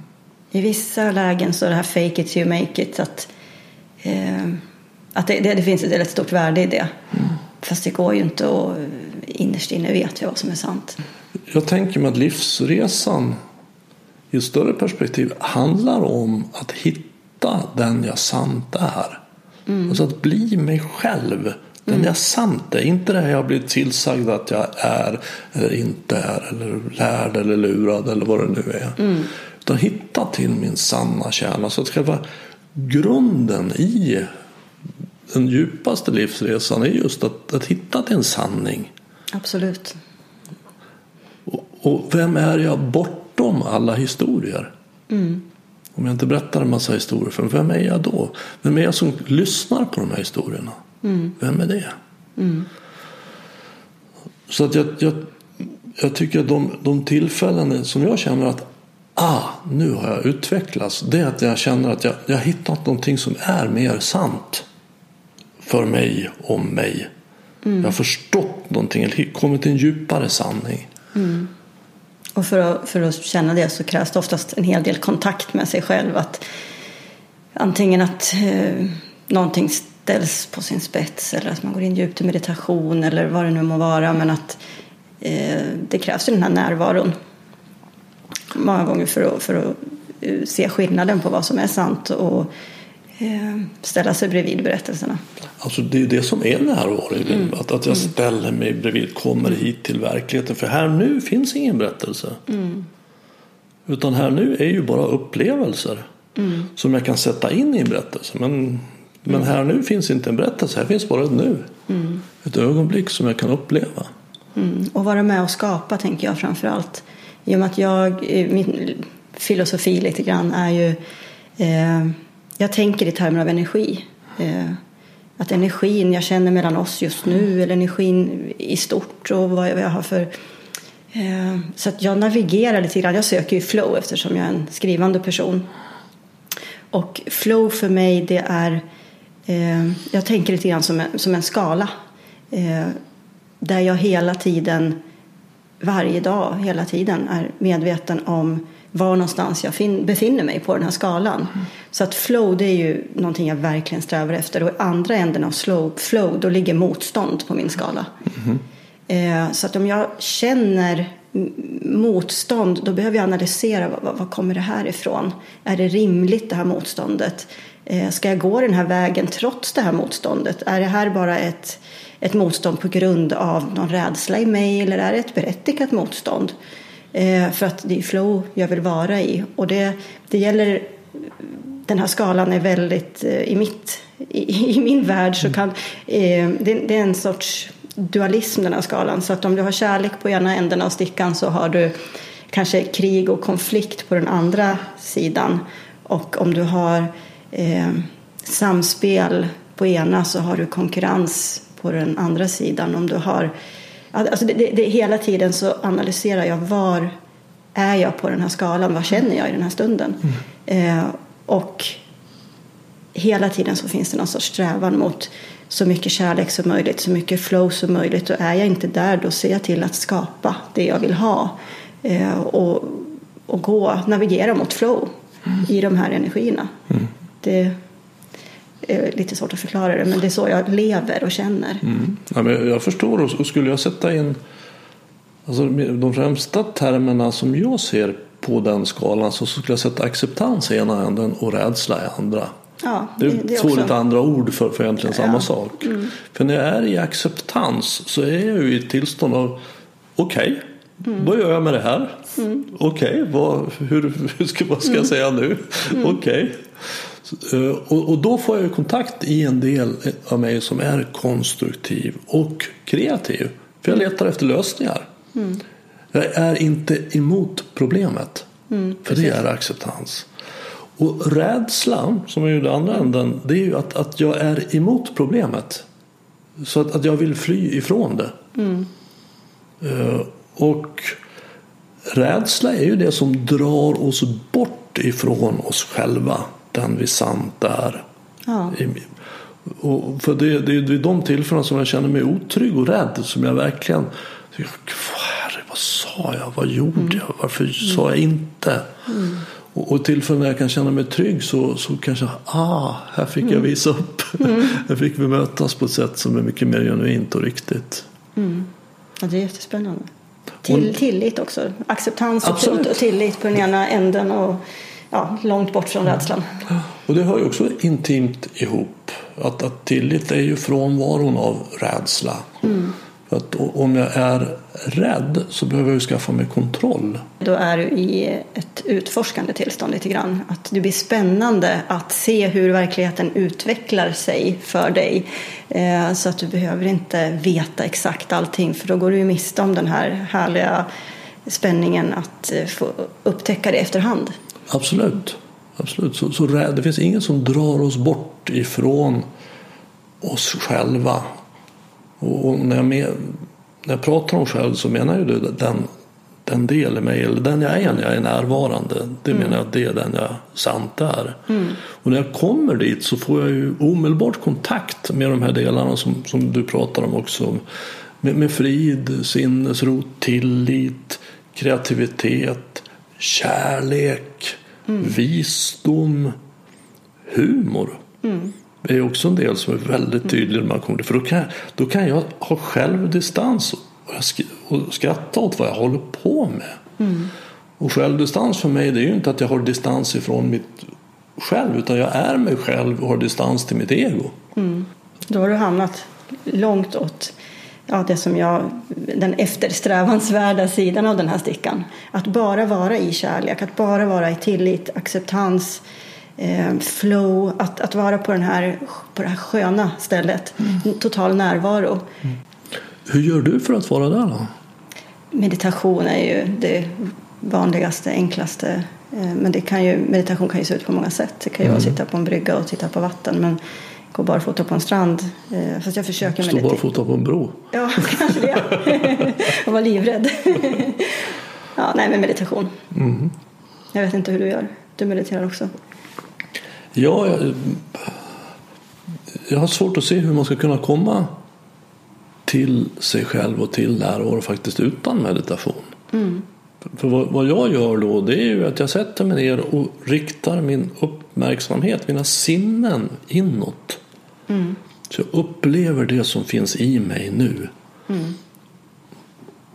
I vissa lägen så är det här fake it you make it. Att, eh, att det, det, det, finns ett väldigt stort värde i det. Mm. Fast det går ju inte och innerst inne vet jag vad som är sant. Jag tänker mig att livsresan i ett större perspektiv handlar om att hitta den jag sant är. Mm. Alltså att bli mig själv Den är sant det. Inte det jag har blivit tillsagd att jag är eller inte är. Eller lärd eller lurad eller vad det nu är. Utan hitta till min sanna kärna. Så att själva grunden i den djupaste livsresan är just att, att hitta till en sanning. Absolut. Och, och vem är jag bortom alla historier? Om jag inte berättar en massa historier, för vem är jag då? Vem är jag som lyssnar på de här historierna? Vem är det? Så att jag, jag, jag tycker att de, de tillfällen som jag känner att ah, nu har jag utvecklats. Det är att jag känner att jag, jag har hittat någonting som är mer sant för mig om mig. Jag har förstått någonting, eller kommit till en djupare sanning. Och för att, för att känna det så krävs det oftast en hel del kontakt med sig själv. Att antingen att eh, någonting ställs på sin spets eller att man går in djupt i meditation eller vad det nu må vara. Men att eh, det krävs ju den här närvaron många gånger för att, för att eh, se skillnaden på vad som är sant och ställa sig bredvid berättelserna. Alltså det är det som är närvaro livet. Att, att jag ställer mig bredvid, kommer hit till verkligheten. För här nu finns ingen berättelse. Utan här nu är ju bara upplevelser. Som jag kan sätta in i en berättelse. Men, men här nu finns inte en berättelse. Här finns bara ett nu. Ett ögonblick som jag kan uppleva. Mm. Och vara med och skapa tänker jag framför allt. I och med att jag, eh, min filosofi lite grann är ju eh, jag tänker i termer av energi. Eh, att energin jag känner mellan oss just nu eller energin i stort och vad jag har för eh, så att jag navigerar lite grann. Jag söker ju flow eftersom jag är en skrivande person. Och flow för mig det är eh, jag tänker lite grann som en, som en skala. Eh, där jag hela tiden, varje dag, hela tiden är medveten om var någonstans jag fin- befinner mig på den här skalan. Så att flow det är ju någonting jag verkligen strävar efter. Och i andra änden av slow, flow då ligger motstånd på min skala. Eh, så att om jag känner motstånd då behöver jag analysera vad, vad, vad kommer det här ifrån? Är det rimligt det här motståndet? Eh, ska jag gå den här vägen trots det här motståndet? Är det här bara ett, ett motstånd på grund av någon rädsla i mig eller är det ett berättigat motstånd? Eh, för att det är flow jag vill vara i. Och det, det gäller, den här skalan är väldigt, eh, i, mitt, i, i min värld så kan, eh, det, det är en sorts dualism den här skalan. Så att om du har kärlek på ena änden av stickan så har du kanske krig och konflikt på den andra sidan. Och om du har eh, samspel på ena så har du konkurrens på den andra sidan. Om du har Alltså det, det, det, hela tiden så analyserar jag var är jag på den här skalan, vad känner jag i den här stunden? Mm. Eh, och hela tiden så finns det någon sorts strävan mot så mycket kärlek som möjligt, så mycket flow som möjligt. Och är jag inte där då ser jag till att skapa det jag vill ha eh, och, och gå, navigera mot flow mm. i de här energierna. Mm. Det, är lite svårt att förklara det, men det är så jag lever och känner. Mm. Ja, men jag förstår och skulle jag sätta in alltså, de främsta termerna som jag ser på den skalan så skulle jag sätta acceptans i ena änden och rädsla i andra. Ja, det, är det är två också... lite andra ord för, för egentligen ja. samma sak. Mm. För när jag är i acceptans så är jag ju i ett tillstånd av okej, okay, mm. vad gör jag med det här? Mm. Okej, okay, hur, hur ska, vad ska jag säga nu? Okej. Okay. Och, och, då får jag kontakt i en del av mig som är konstruktiv och kreativ. För jag letar efter lösningar. Mm. Jag är inte emot problemet. Mm, för det är acceptans. Och rädsla, som är ju det andra änden, det är ju att, att jag är emot problemet. Så att, att jag vill fly ifrån det. Mm. Uh, och rädsla är ju det som drar oss bort ifrån oss själva den vi sant är. Ja. Och för det, det är vid de tillfällena som jag känner mig otrygg och rädd som jag verkligen vad sa jag? Vad gjorde mm. jag? Varför mm. sa jag inte? Mm. Och, och tillfällen när jag kan känna mig trygg så, så kanske ah, här fick jag visa upp. Här fick vi mötas på ett sätt som är mycket mer genuint och riktigt. Ja, det är jättespännande. Till, tillit också. Acceptans och, och tillit på den ena änden. Och ja, långt bort från rädslan. Och det hör ju också intimt ihop. Att, att tillit är ju frånvaron av rädsla. Mm. För att om jag är rädd så behöver jag skaffa mig kontroll. Då är du i ett utforskande tillstånd lite grann. Att det blir spännande att se hur verkligheten utvecklar sig för dig. Eh, så att du behöver inte veta exakt allting för då går du ju miste om den här härliga spänningen att eh, få upptäcka det efterhand. Absolut. Absolut. Så, så det finns ingen som drar oss bort ifrån oss själva. Och när jag, med, när jag pratar om själv så menar ju den, den del i mig, eller den jag är när jag är närvarande. Det mm. menar jag att det är den jag sant är. Mm. Och när jag kommer dit så får jag ju omedelbart kontakt med de här delarna som, som du pratar om också. Med, med frid, sinnesro, tillit, kreativitet, kärlek, mm. visdom, humor. Mm. Det är också en del som är väldigt tydlig när man kommer till. För då kan, jag, då kan jag ha självdistans och, och skratta åt vad jag håller på med. Mm. Och självdistans för mig det är ju inte att jag har distans ifrån mitt själv utan jag är mig själv och har distans till mitt ego. Mm. Då har du hamnat långt åt ja, det som jag, den eftersträvansvärda sidan av den här stickan. Att bara vara i kärlek, att bara vara i tillit, acceptans, eh, flow, att, att vara på, den här, på det här sköna stället. Mm. Total närvaro. Mm. Hur gör du för att vara där då? Meditation är ju det vanligaste, enklaste. Eh, men det kan ju, meditation kan ju se ut på många sätt. Det kan ju mm. vara att sitta på en brygga och titta på vatten. Men gå barfota på en strand. Eh, fast jag försöker Stå barfota på en bro? Ja, kanske det. och vara livrädd. ja, nej, men meditation. Mm. Jag vet inte hur du gör. Du mediterar också. Ja, jag, jag har svårt att se hur man ska kunna komma till sig själv och till närvaro faktiskt utan meditation. Mm. För vad, jag gör då det är ju att jag sätter mig ner och riktar min uppmärksamhet, mina sinnen inåt. Mm. Så jag upplever det som finns i mig nu. Mm.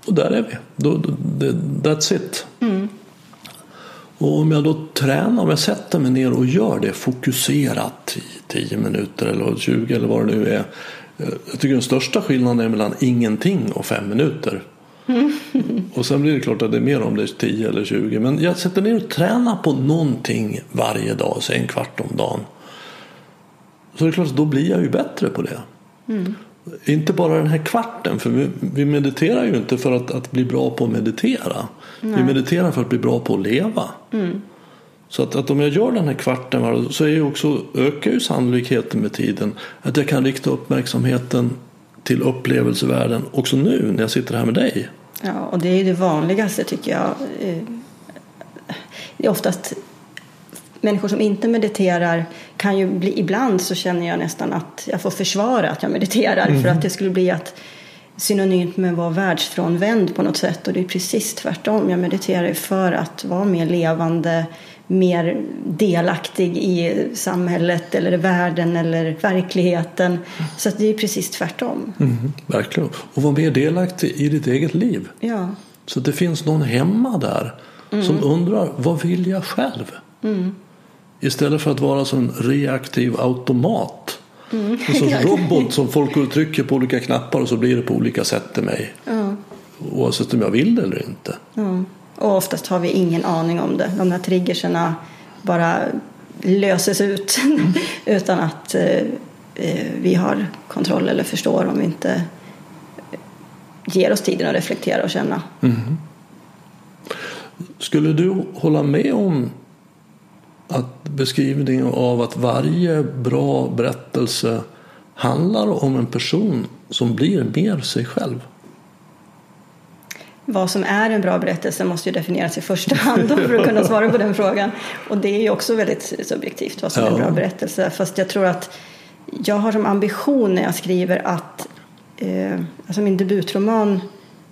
Och där är vi. That's it. Mm. Och om jag då tränar, om jag sätter mig ner och gör det fokuserat i 10 minuter eller 20 eller vad det nu är. Jag tycker den största skillnaden är mellan ingenting och fem minuter. Och sen blir det klart att det är mer om det är 10 eller 20. Men jag sätter ner och tränar på någonting varje dag, säg en kvart om dagen. Så det är klart, då blir jag ju bättre på det. Mm. Inte bara den här kvarten, för vi, vi mediterar ju inte för att, att bli bra på att meditera. Nej. Vi mediterar för att bli bra på att leva. Mm. Så att, att, om jag gör den här kvarten så är ju också, ökar ju sannolikheten med tiden att jag kan rikta uppmärksamheten till upplevelsevärlden också nu när jag sitter här med dig. Ja, och det är ju det vanligaste tycker jag. Eh, det är oftast människor som inte mediterar kan ju bli, ibland så känner jag nästan att jag får försvara att jag mediterar mm. för att det skulle bli att synonymt med att vara världsfrånvänd på något sätt och det är precis tvärtom. Jag mediterar för att vara mer levande, mer delaktig i samhället eller världen eller verkligheten. Så det är precis tvärtom. Mm, verkligen. Och vara mer delaktig i ditt eget liv. Ja. Så det finns någon hemma där mm. som undrar vad vill jag själv? Mm. Istället för att vara som en reaktiv automat. Mm. En sorts robot som folk trycker på olika knappar och så blir det på olika sätt till mig. Ja. Oavsett om jag vill det eller inte. Ja. Och oftast har vi ingen aning om det. De här triggerserna bara löses ut mm. utan att eh, eh, vi har kontroll eller förstår om vi inte ger oss tiden att reflektera och känna. Mm. Skulle du hålla med om att beskrivningen av att varje bra berättelse handlar om en person som blir mer sig själv. Vad som är en bra berättelse måste ju definieras i första hand för att kunna svara på den frågan. Och det är ju också väldigt subjektivt vad som ja. är en bra berättelse. Fast jag tror att jag har som ambition när jag skriver att eh, alltså min debutroman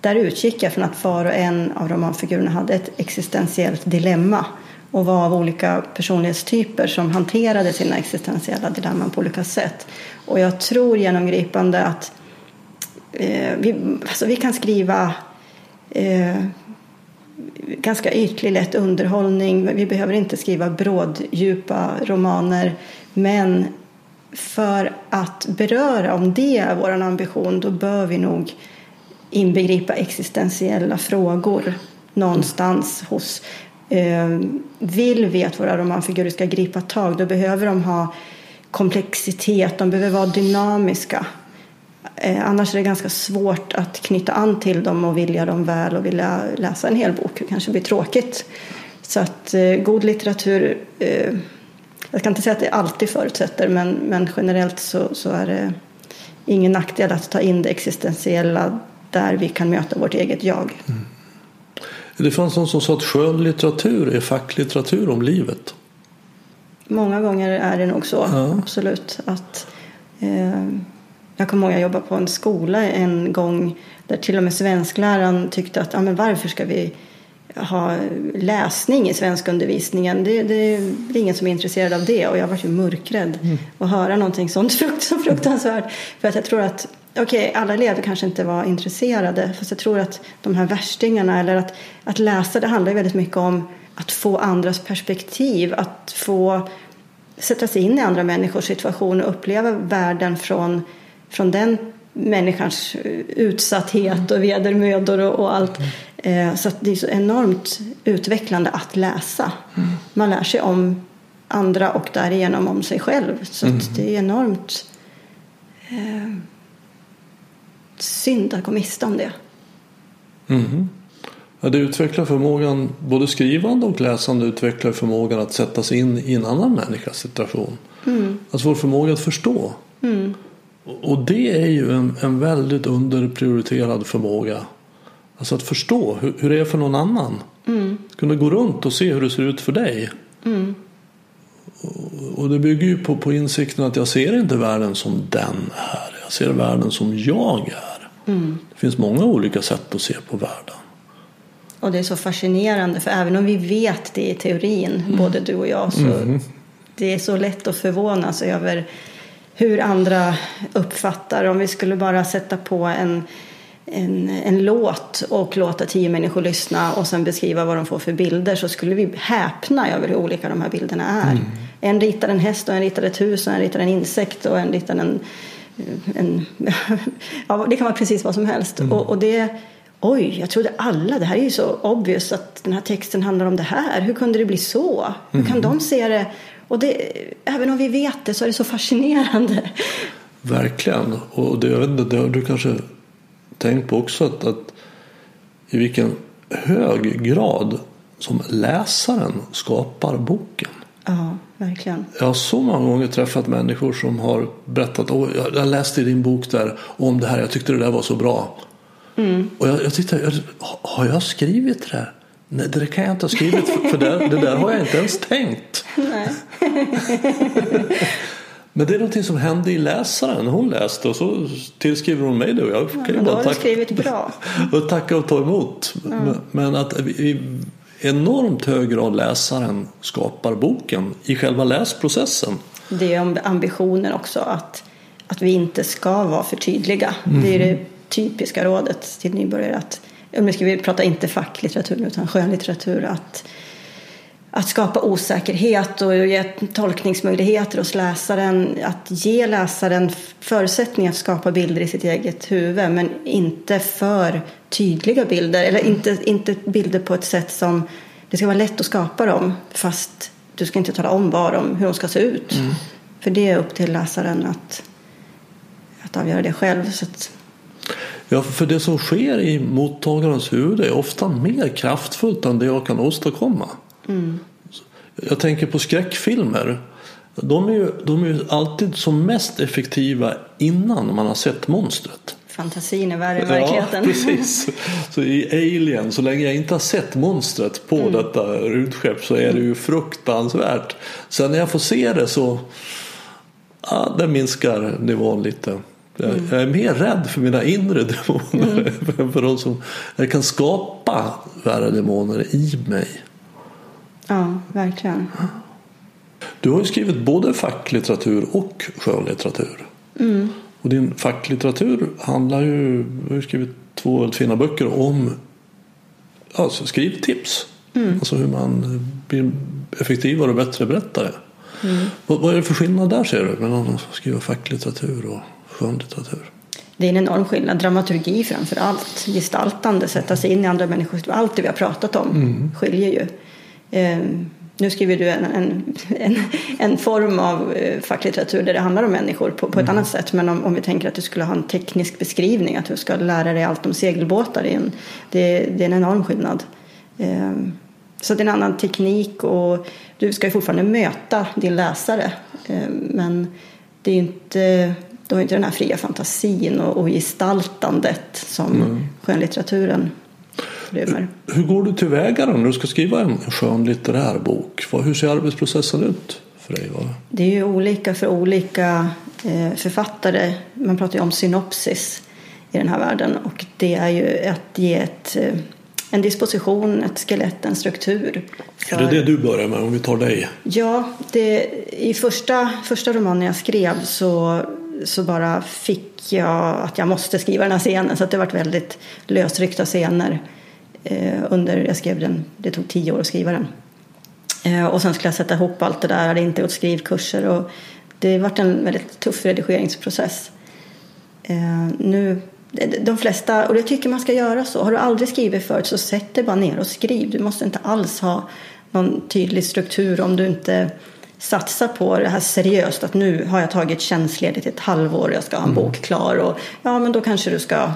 där utgick jag från att var och en av romanfigurerna hade ett existentiellt dilemma och var av olika personlighetstyper som hanterade sina existentiella dilemman på olika sätt. Och jag tror genomgripande att eh, vi, alltså vi kan skriva eh, ganska ytlig, lätt underhållning. Vi behöver inte skriva bråddjupa romaner. Men för att beröra, om det är vår ambition, då bör vi nog inbegripa existentiella frågor någonstans hos Eh, vill vi att våra romanfigurer ska gripa tag då behöver de ha komplexitet, de behöver vara dynamiska. Eh, annars är det ganska svårt att knyta an till dem och vilja dem väl och vilja läsa en hel bok. Det kanske blir tråkigt. Så att eh, god litteratur, eh, jag kan inte säga att det alltid förutsätter men, men generellt så, så är det ingen nackdel att ta in det existentiella där vi kan möta vårt eget jag. Mm. Det fanns någon som sa att skönlitteratur är facklitteratur om livet. Många gånger är det nog så, ja. absolut. Att, eh, jag kommer ihåg att jag jobbade på en skola en gång där till och med svenskläraren tyckte att ja, men varför ska vi ha läsning i svenskundervisningen. Det, det, det är ingen som är intresserad av det och jag var ju mörkrädd mm. att höra någonting sånt så fruktansvärt. För att jag tror att okej, okay, alla elever kanske inte var intresserade. Fast jag tror att de här värstingarna eller att, att läsa det handlar väldigt mycket om att få andras perspektiv. Att få sätta sig in i andra människors situation och uppleva världen från, från den människans utsatthet och vedermödor och, och allt. Mm. så det är så enormt utvecklande att läsa. Mm. Man lär sig om andra och därigenom om sig själv. Så mm. det är enormt eh, synd att gå miste om det. Mm. Ja, det utvecklar förmågan, både skrivande och läsande utvecklar förmågan att sätta sig in i en annan människas situation. Mm. Alltså vår förmåga att förstå. Mm. Och det är ju en, en väldigt underprioriterad förmåga. Alltså att förstå hur, hur det är för någon annan. Mm. Kunna gå runt och se hur det ser ut för dig. Mm. Och, och det bygger ju på, på insikten att jag ser inte världen som den är. Jag ser världen som jag är. Mm. Det finns många olika sätt att se på världen. Och det är så fascinerande för även om vi vet det i teorin, mm. både du och jag, så mm. det är så lätt att förvånas över hur andra uppfattar. Om vi skulle bara sätta på en, en, en låt och låta tio människor lyssna och sen beskriva vad de får för bilder så skulle vi häpna över hur olika de här bilderna är. Mm. En ritar en häst och en ritar ett hus och en ritar en insekt och en ritar en en, ja, det kan vara precis vad som helst. Mm. Och, och, det, oj, jag trodde alla, det här är ju så obvious att den här texten handlar om det här. Hur kunde det bli så? Hur kan mm. de se det? Och det, även om vi vet det så är det så fascinerande. Verkligen. Och det, jag vet inte, det har du kanske tänkt på också att, att i vilken hög grad som läsaren skapar boken. Ja, verkligen. Jag har så många gånger träffat människor som har berättat att jag läste i din bok där om det här, jag tyckte det där var så bra. Mm. Och jag, jag tittade, har jag skrivit det? Nej, det kan jag inte ha skrivit för, för det, det där har jag inte ens tänkt. Men det är någonting som hände i läsaren. Hon läste och så tillskriver hon mig det. Och jag kan ja, du skrivit bra. och tacka och ta emot. Mm. Men att vi, enormt hög grad läsaren skapar boken i själva läsprocessen. Det är ambitionen också att, att vi inte ska vara för tydliga. Mm. Det är det typiska rådet till nybörjare att, nu ska vi prata inte facklitteratur utan skönlitteratur, att att skapa osäkerhet och ge tolkningsmöjligheter hos läsaren. Att ge läsaren förutsättningar att skapa bilder i sitt eget huvud men inte för tydliga bilder. Eller inte, inte bilder på ett sätt som det ska vara lätt att skapa dem fast du ska inte tala om vad de, hur de ska se ut. Mm. För det är upp till läsaren att, att avgöra det själv. Så att... Ja, för det som sker i mottagarens huvud är ofta mer kraftfullt än det jag kan åstadkomma. Mm. Jag tänker på skräckfilmer. De är, ju, de är ju alltid som mest effektiva innan man har sett monstret. Fantasin är värre än verkligheten. Ja, precis. Så i Alien, så länge jag inte har sett monstret på mm. detta rymdskepp så är det ju fruktansvärt. Sen när jag får se det så ja, det minskar nivån lite. Jag, mm. jag är mer rädd för mina inre demoner mm. än för de som jag kan skapa värre demoner i mig. Ja, verkligen. Du har ju skrivit både facklitteratur och skönlitteratur. Mm. Och din facklitteratur handlar ju, du har skrivit två väldigt fina böcker om alltså skrivtips. Mm. Alltså hur man blir effektivare och bättre berättare. Mm. Vad, vad, är det för skillnad där ser du mellan att skriva facklitteratur och skönlitteratur? Det är en enorm skillnad. Dramaturgi framför allt. Gestaltande, sätta sig in i andra människor. Allt det vi har pratat om mm. skiljer ju. Um, nu skriver du en, en, en, en form av eh, facklitteratur där det handlar om människor på, på ett mm. annat sätt. Men om, om vi tänker att du skulle ha en teknisk beskrivning, att du ska lära dig allt om segelbåtar, det är en, det, det är en enorm skillnad. Um, så det är en annan teknik och du ska ju fortfarande möta din läsare. Um, men det är inte, du har inte den här fria fantasin och, och gestaltandet som mm. skönlitteraturen rymmer. Hur går du tillväga när du ska skriva en skönlitterär bok? Hur ser arbetsprocessen ut för dig? Det är ju olika för olika eh, författare. Man pratar ju om synopsis i den här världen och det är ju att ge ett, eh, en disposition, ett skelett, en struktur. För... Är det det du börjar med om vi tar dig? Ja, det, i första, första romanen jag skrev så så bara fick jag att jag måste skriva den här scenen så att det varit väldigt lösryckta scener under, jag skrev den, det tog tio år att skriva den. Eh, och sen skulle jag sätta ihop allt det där, hade inte gått skrivkurser och det varit en väldigt tuff redigeringsprocess. Eh, nu, de flesta, och jag tycker man ska göra så, har du aldrig skrivit förut så sätt dig bara ner och skriv. Du måste inte alls ha någon tydlig struktur om du inte satsar på det här seriöst att nu har jag tagit tjänstledigt ett halvår och jag ska ha en mm. bok klar och ja men då kanske du ska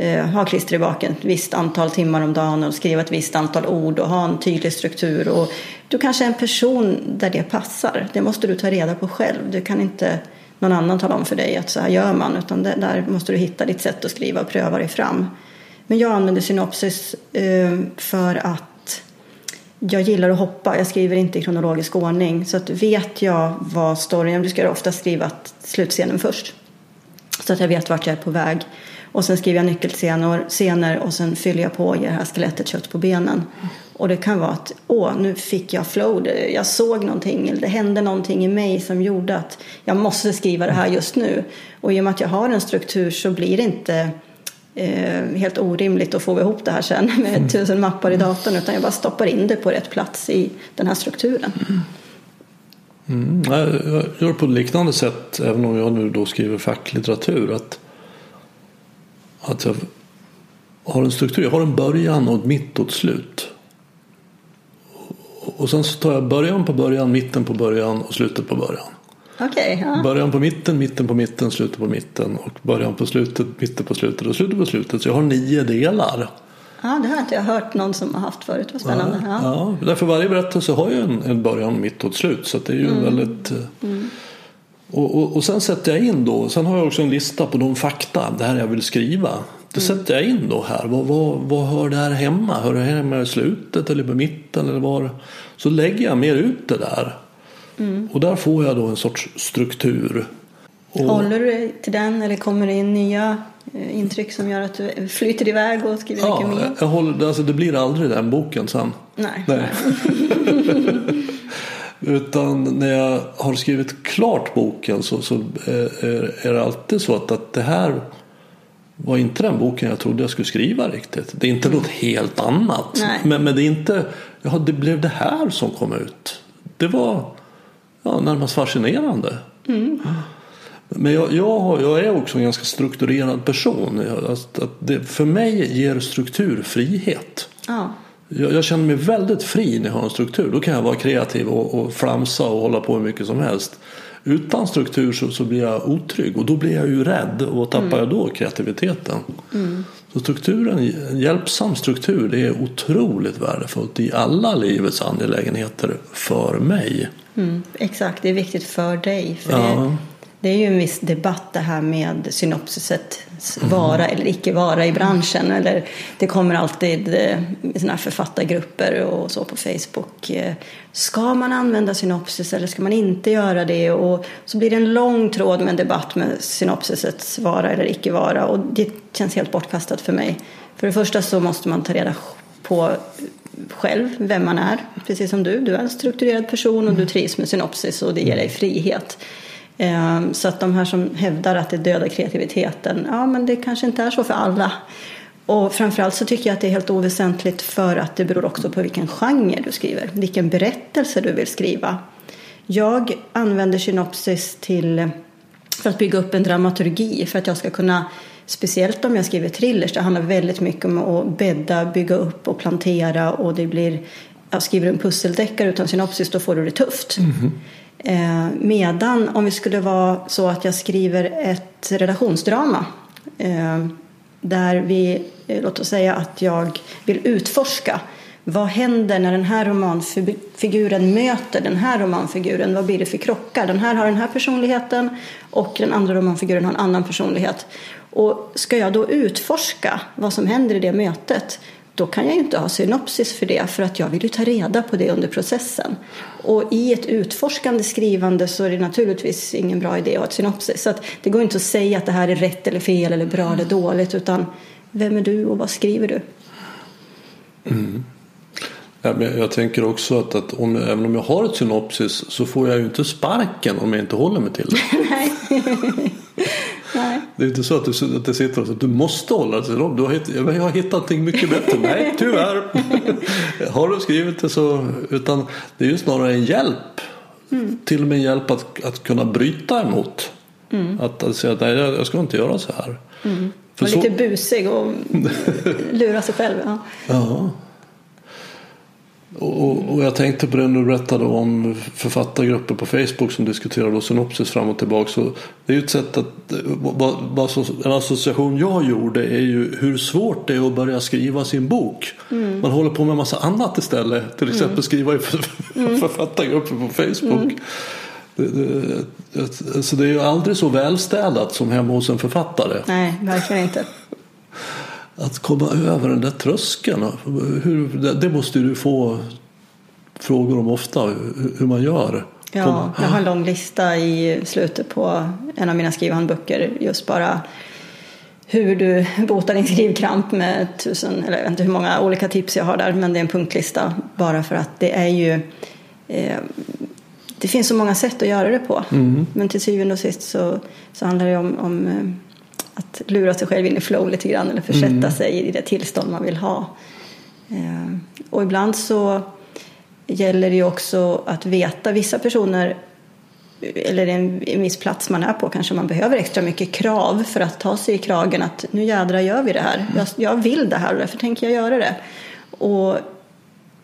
eh, ha klister i baken ett visst antal timmar om dagen och skriva ett visst antal ord och ha en tydlig struktur. Och du kanske är en person där det passar. Det måste du ta reda på själv. Du kan inte någon annan tala om för dig att så här gör man. Utan det, där måste du hitta ditt sätt att skriva och pröva dig fram. Men jag använder synopsis eh, för att jag gillar att hoppa. Jag skriver inte i kronologisk ordning. Så att vet jag vad storyn... Jag brukar ofta skriva slutscenen först. Så att jag vet vart jag är på väg. Och sen skriver jag nyckelscener scener, och sen fyller jag på och ger det här skelettet kött på benen. Och det kan vara att åh, nu fick jag flow. Jag såg någonting eller det hände någonting i mig som gjorde att jag måste skriva det här just nu. Och i och med att jag har en struktur så blir det inte eh, helt orimligt att få ihop det här sen med mm. tusen mappar i datorn utan jag bara stoppar in det på rätt plats i den här strukturen. Mm. Mm, jag gör på ett liknande sätt även om jag nu då skriver facklitteratur. Att att jag har en struktur. Jag har en början och ett mitt och ett slut. Och sen så tar jag början på början, mitten på början och slutet på början. Okay, ja. Början på mitten, mitten på mitten, slutet på mitten och början på slutet, mitten på slutet och slutet på slutet. Så jag har nio delar. Ja, det har inte jag hört någon som har haft förut. Vad spännande. Ja, ja. därför varje berättelse har ju en, en början, mitt och ett slut. Så det är ju mm. väldigt... Eh, mm. Och, och, och, sen sätter jag in då, sen har jag också en lista på de fakta, det här jag vill skriva. Det mm. sätter jag in då här. Vad, vad, vad hör det här hemma? Hör det hemma i slutet eller på mitten? Eller var? Så lägger jag mer ut det där. Mm. Och där får jag då en sorts struktur. Och, Håller du dig till den eller kommer det in nya eh, intryck som gör att du flyter iväg och skriver ja, mycket mer? Jag håller, alltså det blir aldrig den boken sen. Nej. Nej. Utan när jag har skrivit klart boken så, så är, är det alltid så att, att det här var inte den boken jag trodde jag skulle skriva riktigt. Det är inte något helt annat. Men, men det är inte, ja det blev det här som kom ut. Det var ja, närmast fascinerande. Mm. Men jag, jag, jag, är också en ganska strukturerad person. Att, att det, för mig ger struktur frihet. Ja. Jag, jag, känner mig väldigt fri när jag har en struktur. Då kan jag vara kreativ och, och flamsa och hålla på hur mycket som helst. Utan struktur så, så blir jag otrygg och då blir jag ju rädd och tappar mm. jag då kreativiteten. Mm. Så strukturen, en hjälpsam struktur det är otroligt värdefullt i alla livets angelägenheter för mig. Mm, exakt, det är viktigt för dig. För ja. Det, är ju en viss debatt det här med synopsiset vara eller icke vara i branschen. Eller det kommer alltid eh, såna här författargrupper och så på Facebook. Eh, ska man använda synopsis eller ska man inte göra det? Och så blir det en lång tråd med en debatt med synopsisets vara eller icke vara. Och det känns helt bortkastat för mig. För det första så måste man ta reda på själv vem man är. Precis som du. Du är en strukturerad person och du trivs med synopsis och det ger dig frihet. Ehm, så att de här som hävdar att det dödar kreativiteten, ja men det kanske inte är så för alla. Och framförallt så tycker jag att det är helt oväsentligt för att det beror också på vilken genre du skriver, vilken berättelse du vill skriva. Jag använder synopsis till för att bygga upp en dramaturgi för att jag ska kunna Speciellt om jag skriver thrillers, det handlar väldigt mycket om att bädda, bygga upp och plantera och det blir, jag skriver en pusseldeckare utan synopsis då får du det tufft. Mm. Eh, medan om vi skulle vara så att jag skriver ett relationsdrama eh, där vi, eh, låt oss säga att jag vill utforska vad händer när den här romanfiguren möter den här romanfiguren? Vad blir det för krockar? Den här har den här personligheten och den andra romanfiguren har en annan personlighet. Och ska jag då utforska vad som händer i det mötet då kan jag ju inte ha synopsis för det för att jag vill ju ta reda på det under processen. Och i ett utforskande skrivande så är det naturligtvis ingen bra idé att ha ett synopsis. Så det går inte att säga att det här är rätt eller fel eller bra eller dåligt utan vem är du och vad skriver du? Mm. Ja, men jag tänker också att, att om, även om jag har ett synopsis så får jag ju inte sparken om jag inte håller mig till det. Nej. Det är inte så att du, att du sitter och säger att du måste hålla dig till dem. Du har hittat, jag har hittat någonting mycket bättre. Nej, tyvärr. har du skrivit det så. Utan det är ju snarare en hjälp. Mm. Till och med en hjälp att, att kunna bryta emot. Mm. Att, att säga att nej, jag ska inte göra så här. Mm. För och så... lite busig och lura sig själv. Ja. ja. Och, och, jag tänkte på det när du berättade om författargrupper på Facebook som diskuterar synopsis fram och tillbaka. Så det är ju ett sätt att, en association jag gjorde är ju hur svårt det är att börja skriva sin bok. Mm. Man håller på med en massa annat istället. Till exempel mm. skriva i mm. författargrupper på Facebook. Mm. Det, det, alltså det är ju aldrig så välstädat som hemma hos en författare. Nej, verkligen inte att komma över den där tröskeln. Hur, det måste du få frågor om ofta, hur man gör. Ja, jag har en lång lista i slutet på en av mina skrivhandböcker. Just bara hur du botar din skrivkramp med tusen, eller jag vet inte hur många olika tips jag har där, men det är en punktlista. Bara för att det är ju eh, det finns så många sätt att göra det på. Mm. Men till syvende och sist så, så handlar det om, om eh, att lura sig själv in i flow lite grann eller försätta mm. sig i det tillstånd man vill ha. Eh, och ibland så gäller det ju också att veta vissa personer eller en, en viss plats man är på kanske man behöver extra mycket krav för att ta sig i kragen att nu jädra gör vi det här. Jag, jag vill det här och därför tänker jag göra det. Och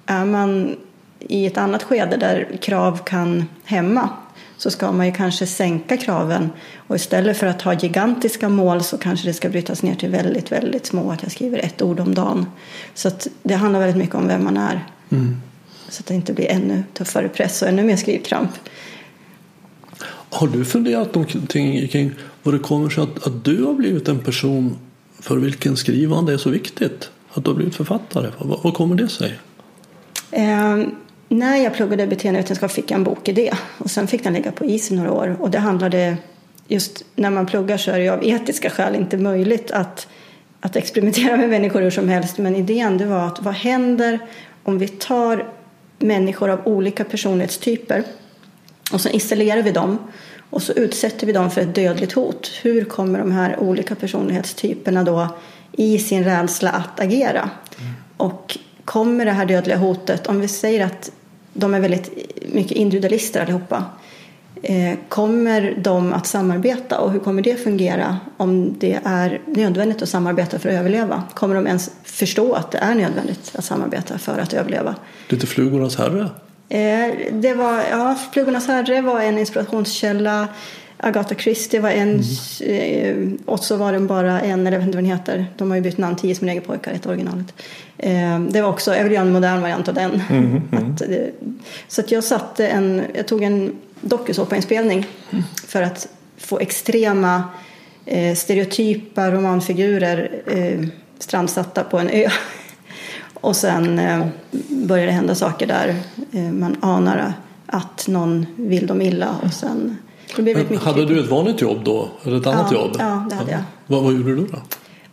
är man i ett annat skede där krav kan hämma så ska man ju kanske sänka kraven och istället för att ha gigantiska mål så kanske det ska brytas ner till väldigt, väldigt små, att jag skriver ett ord om dagen. Så det handlar väldigt mycket om vem man är. Mm. Så att det inte blir ännu tuffare press och ännu mer skrivkramp. Har du funderat någonting kring vad det kommer sig att, att du har blivit en person för vilken skrivande är så viktigt? Att du har blivit författare? Vad, vad kommer det sig? Um, när jag pluggade beteendevetenskap fick jag en bokidé och sen fick den ligga på is i några år och det handlade just när man pluggar så är det av etiska skäl inte möjligt att, att experimentera med människor hur som helst men idén det var att vad händer om vi tar människor av olika personlighetstyper och så isolerar vi dem och så utsätter vi dem för ett dödligt hot. Hur kommer de här olika personlighetstyperna då i sin rädsla att agera? Mm. Och kommer det här dödliga hotet, om vi säger att de är väldigt mycket individualister allihopa, eh, kommer de att samarbeta och hur kommer det fungera om det är nödvändigt att samarbeta för att överleva? Kommer de ens förstå att det är nödvändigt att samarbeta för att överleva? Lite Flugornas herre? Eh, det var, ja, Flugornas herre var en inspirationskälla. Agatha Christie var en mm. eh, och så var den bara en, eller jag vet inte vad den heter. De har ju bytt namn, Tio små negerpojkar, ett originalet. Eh, det var också, jag vill göra en modern variant av den. Mm. Mm. Att, eh, så att jag satte en, jag tog en dokusåpainspelning mm. för att få extrema eh, stereotypa romanfigurer strandsatta på en ö. och sen började det hända saker där man anar att någon vill dem illa och sen men hade du ett vanligt jobb då? Eller ett annat ja, jobb? Ja, det hade jag. Vad, vad gjorde du då?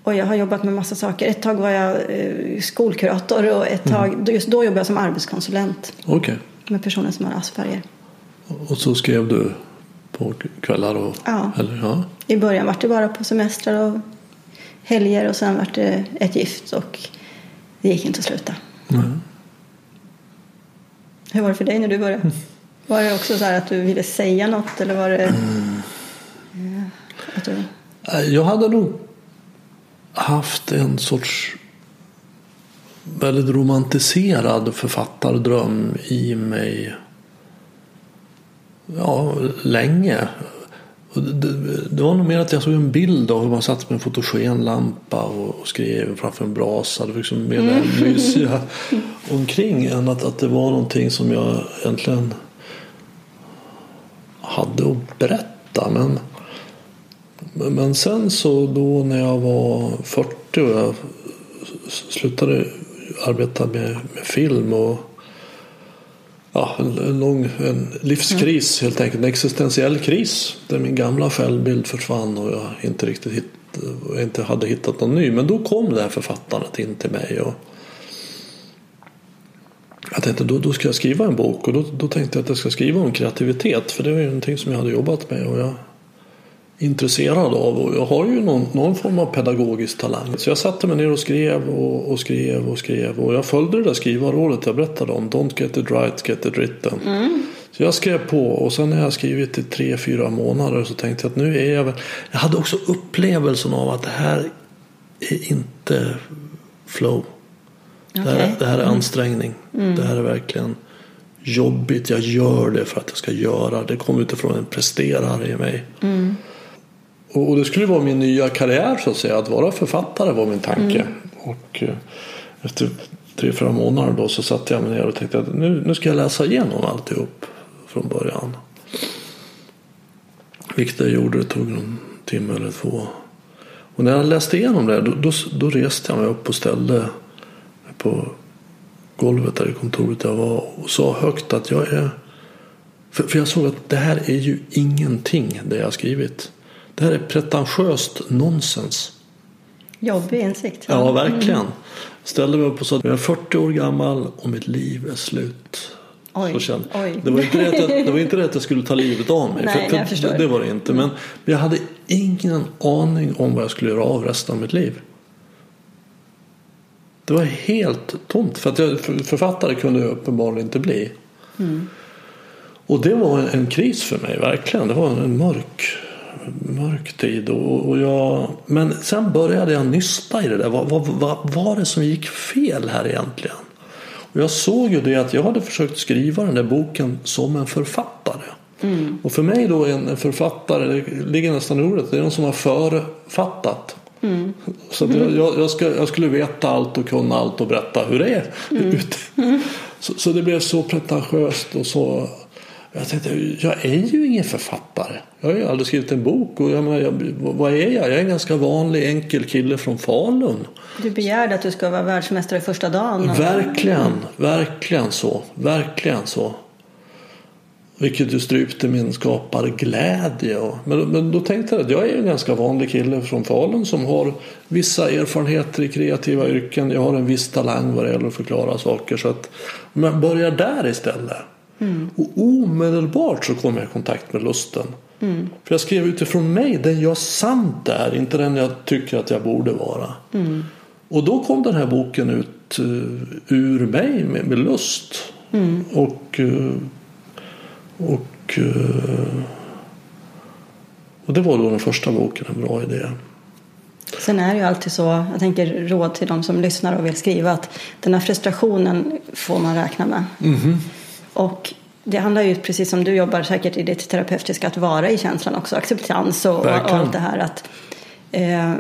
Och jag har jobbat med massa saker. Ett tag var jag eh, skolkurator och ett tag, mm. just då jobbade jag som arbetskonsulent. Okay. Med personer som har Asperger. Och så skrev du på kvällar? Och, ja. Eller, ja. I början var det bara på semestrar och helger och sen var det ett gift och det gick inte att sluta. Mm. Hur var det för dig när du började? Var det också så här att du ville säga något eller var det Mm. Ja, att du... Jag hade nog haft en sorts väldigt romantiserad författardröm i mig ja, länge. Det, var nog mer att jag såg en bild av hur man satt med en fotogenlampa och, och skrev framför en brasa. Det var liksom mer det mysiga omkring än att, att det var någonting som jag egentligen hade att berätta. Men, men sen så då när jag var 40 och jag slutade arbeta med, med film och ja, en, en lång en livskris helt enkelt. En existentiell kris där min gamla självbild försvann och jag inte riktigt hitt, inte hade hittat någon ny. Men då kom det här författandet in till mig. Och jag tänkte då, då ska jag skriva en bok och då, då tänkte jag att jag ska skriva om kreativitet för det var ju någonting som jag hade jobbat med och jag är intresserad av och jag har ju någon, någon form av pedagogisk talang. Så jag satte mig ner och skrev och, och skrev och skrev och jag följde det där skrivarrådet jag berättade om. Don't get it right, get it written. Så jag skrev på och sen när jag skrivit i tre, fyra månader så tänkte jag att nu är jag väl... Jag hade också upplevelsen av att det här är inte flow. Det, här, det här är ansträngning. Det här är verkligen jobbigt. Jag gör det för att jag ska göra. Det kommer utifrån en presterare i mig. Och, och det skulle vara min nya karriär så att säga. Att vara författare var min tanke. Och eh, efter tre, fyra månader då så satte jag mig ner och tänkte att nu, nu ska jag läsa igenom alltihop från början. Vilket jag gjorde. Det tog någon timme eller två. Och när jag läste igenom det då, då, då reste jag mig upp och ställde på golvet där i kontoret jag var och sa högt att jag är för, för jag såg att det här är ju ingenting det jag har skrivit. Det här är pretentiöst nonsens. Jobbig insikt. Ja, verkligen. Ställde mig upp och sa att jag är 40 år gammal och mitt liv är slut. Oj, Så kände. oj. Det, var inte det, att jag, det var inte det att jag skulle ta livet av mig. Nej, för, för det var det inte. Men jag hade ingen aning om vad jag skulle göra av resten av mitt liv. Det var helt tomt. För att jag, för- författare kunde jag uppenbarligen inte bli. Och det var en, en kris för mig, verkligen. Det var en, mörk, mörk tid. Och, och jag, men sen började jag nysta i det där. Vad, vad, vad var det som gick fel här egentligen? Och jag såg ju det att jag hade försökt skriva den där boken som en författare. Och för mig då en en författare, det ligger nästan i ordet, det är någon som har författat. Så att jag, jag, ska, jag skulle veta allt och kunna allt och berätta hur det är. ute. Så, så det blev så pretentiöst och så. Jag tänkte, jag är ju ingen författare. Jag har ju aldrig skrivit en bok. Och jag, menar, jag, vad är jag? Jag är en ganska vanlig enkel kille från Falun. Du begärde att du ska vara världsmästare första dagen. Verkligen, verkligen så. Verkligen så. Vilket ju strypte min skaparglädje. Men, men då tänkte jag att jag är en ganska vanlig kille från Falun som har vissa erfarenheter i kreativa yrken. Jag har en viss talang vad det gäller att förklara saker. Så att, men börjar där istället. Och omedelbart så kom jag i kontakt med lusten. För jag skrev utifrån mig, den jag sant är, inte den jag tycker att jag borde vara. Och då kom den här boken ut uh, ur mig med, med lust. Och, uh, och, uh, och det var då den första boken, en bra idé. Sen är det ju alltid så, jag tänker råd till de som lyssnar och vill skriva, att den här frustrationen får man räkna med. Och det handlar ju, precis som du jobbar säkert i ditt terapeutiska, att vara i känslan också, acceptans och, och allt det här. Att, eh,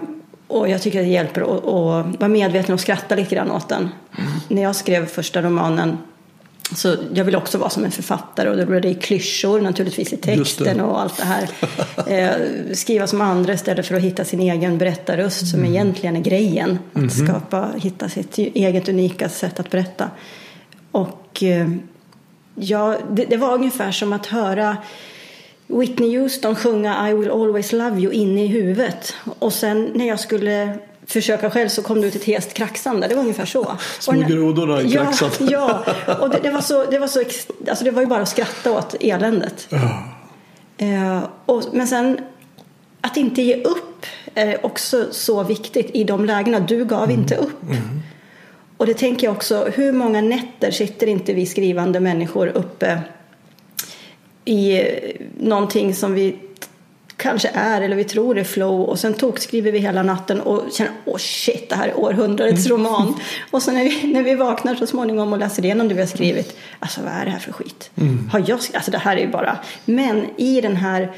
och jag tycker att det hjälper att, att vara medveten och skratta lite grann åt den. När jag skrev första romanen så jag vill också vara som en författare och då blev det i klyschor naturligtvis i texten och allt det här. Eh, skriva som andra istället för att hitta sin egen berättarröst som egentligen är grejen. Att skapa, hitta sitt eget unika sätt att berätta. Och eh, ja, det, det var ungefär som att höra Whitney Houston sjunga I will always love you inne i huvudet. Och sen när jag skulle försöka själv så kom det ut ett hest kraxande. Det var ungefär så. Små grodorna i ja, kraxan. ja, och det, det var så, det var så, alltså det var ju bara att skratta åt eländet. Eh, och, men sen att inte ge upp är också så viktigt i de lägena. Du gav inte upp. Och det tänker jag också, hur många nätter sitter inte vi skrivande människor uppe i någonting som vi kanske är eller vi tror är flow och sen tokskriver vi hela natten och känner åh oh shit det här är århundradets mm. roman och sen när vi, när vi vaknar så småningom och läser igenom det vi har skrivit alltså vad är det här för skit mm. har jag alltså det här är ju bara men i den här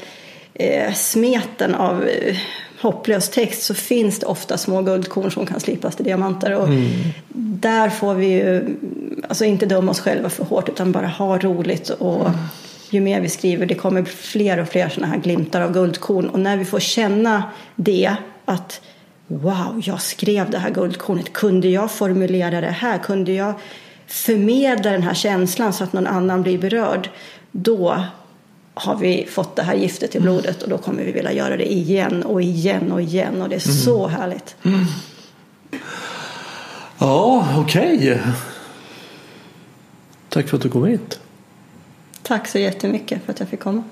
eh, smeten av eh, hopplös text så finns det ofta små guldkorn som kan slipas till diamanter och mm. där får vi ju alltså inte döma oss själva för hårt utan bara ha roligt och mm ju mer vi skriver, det kommer fler och fler sådana här glimtar av guldkorn. Och när vi får känna det, att wow, jag skrev det här guldkornet. Kunde jag formulera det här? Kunde jag förmedla den här känslan så att någon annan blir berörd? Då har vi fått det här giftet i blodet och då kommer vi vilja göra det igen och igen och igen och det är mm. så härligt. Mm. Ja, okej. Okay. Tack för att du kom hit. Tack så jättemycket för att jag fick komma.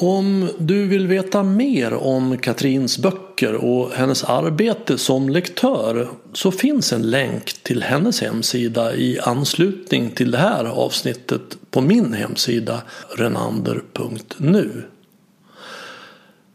Om du vill veta mer om Katrins böcker och hennes arbete som lektör så finns en länk till hennes hemsida i anslutning till det här avsnittet på min hemsida renander.nu.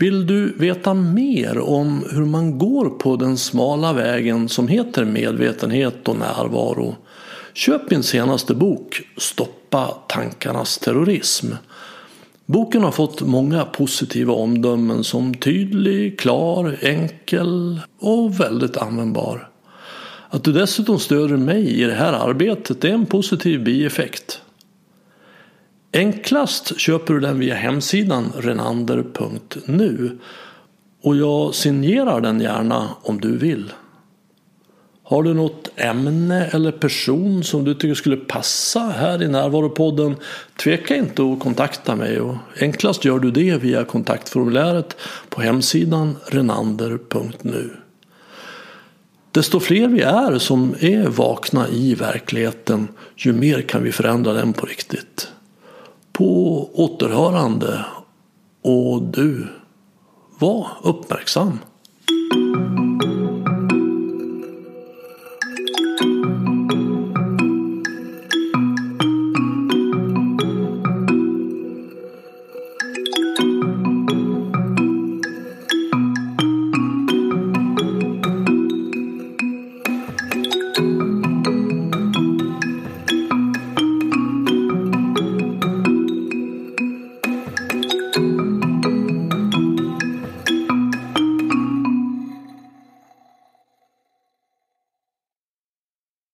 Vill du veta mer om hur man går på den smala vägen som heter medvetenhet och närvaro? Köp min senaste bok Stoppa tankarnas terrorism. Boken har fått många positiva omdömen som tydlig, klar, enkel och väldigt användbar. Att du dessutom stöder mig i det här arbetet är en positiv bieffekt. Enklast köper du den via hemsidan renander.nu och jag signerar den gärna om du vill. Har du något ämne eller person som du tycker skulle passa här i Närvaropodden tveka inte att kontakta mig och enklast gör du det via kontaktformuläret på hemsidan renander.nu. Desto fler vi är som är vakna i verkligheten ju mer kan vi förändra den på riktigt. På återhörande och du, var uppmärksam.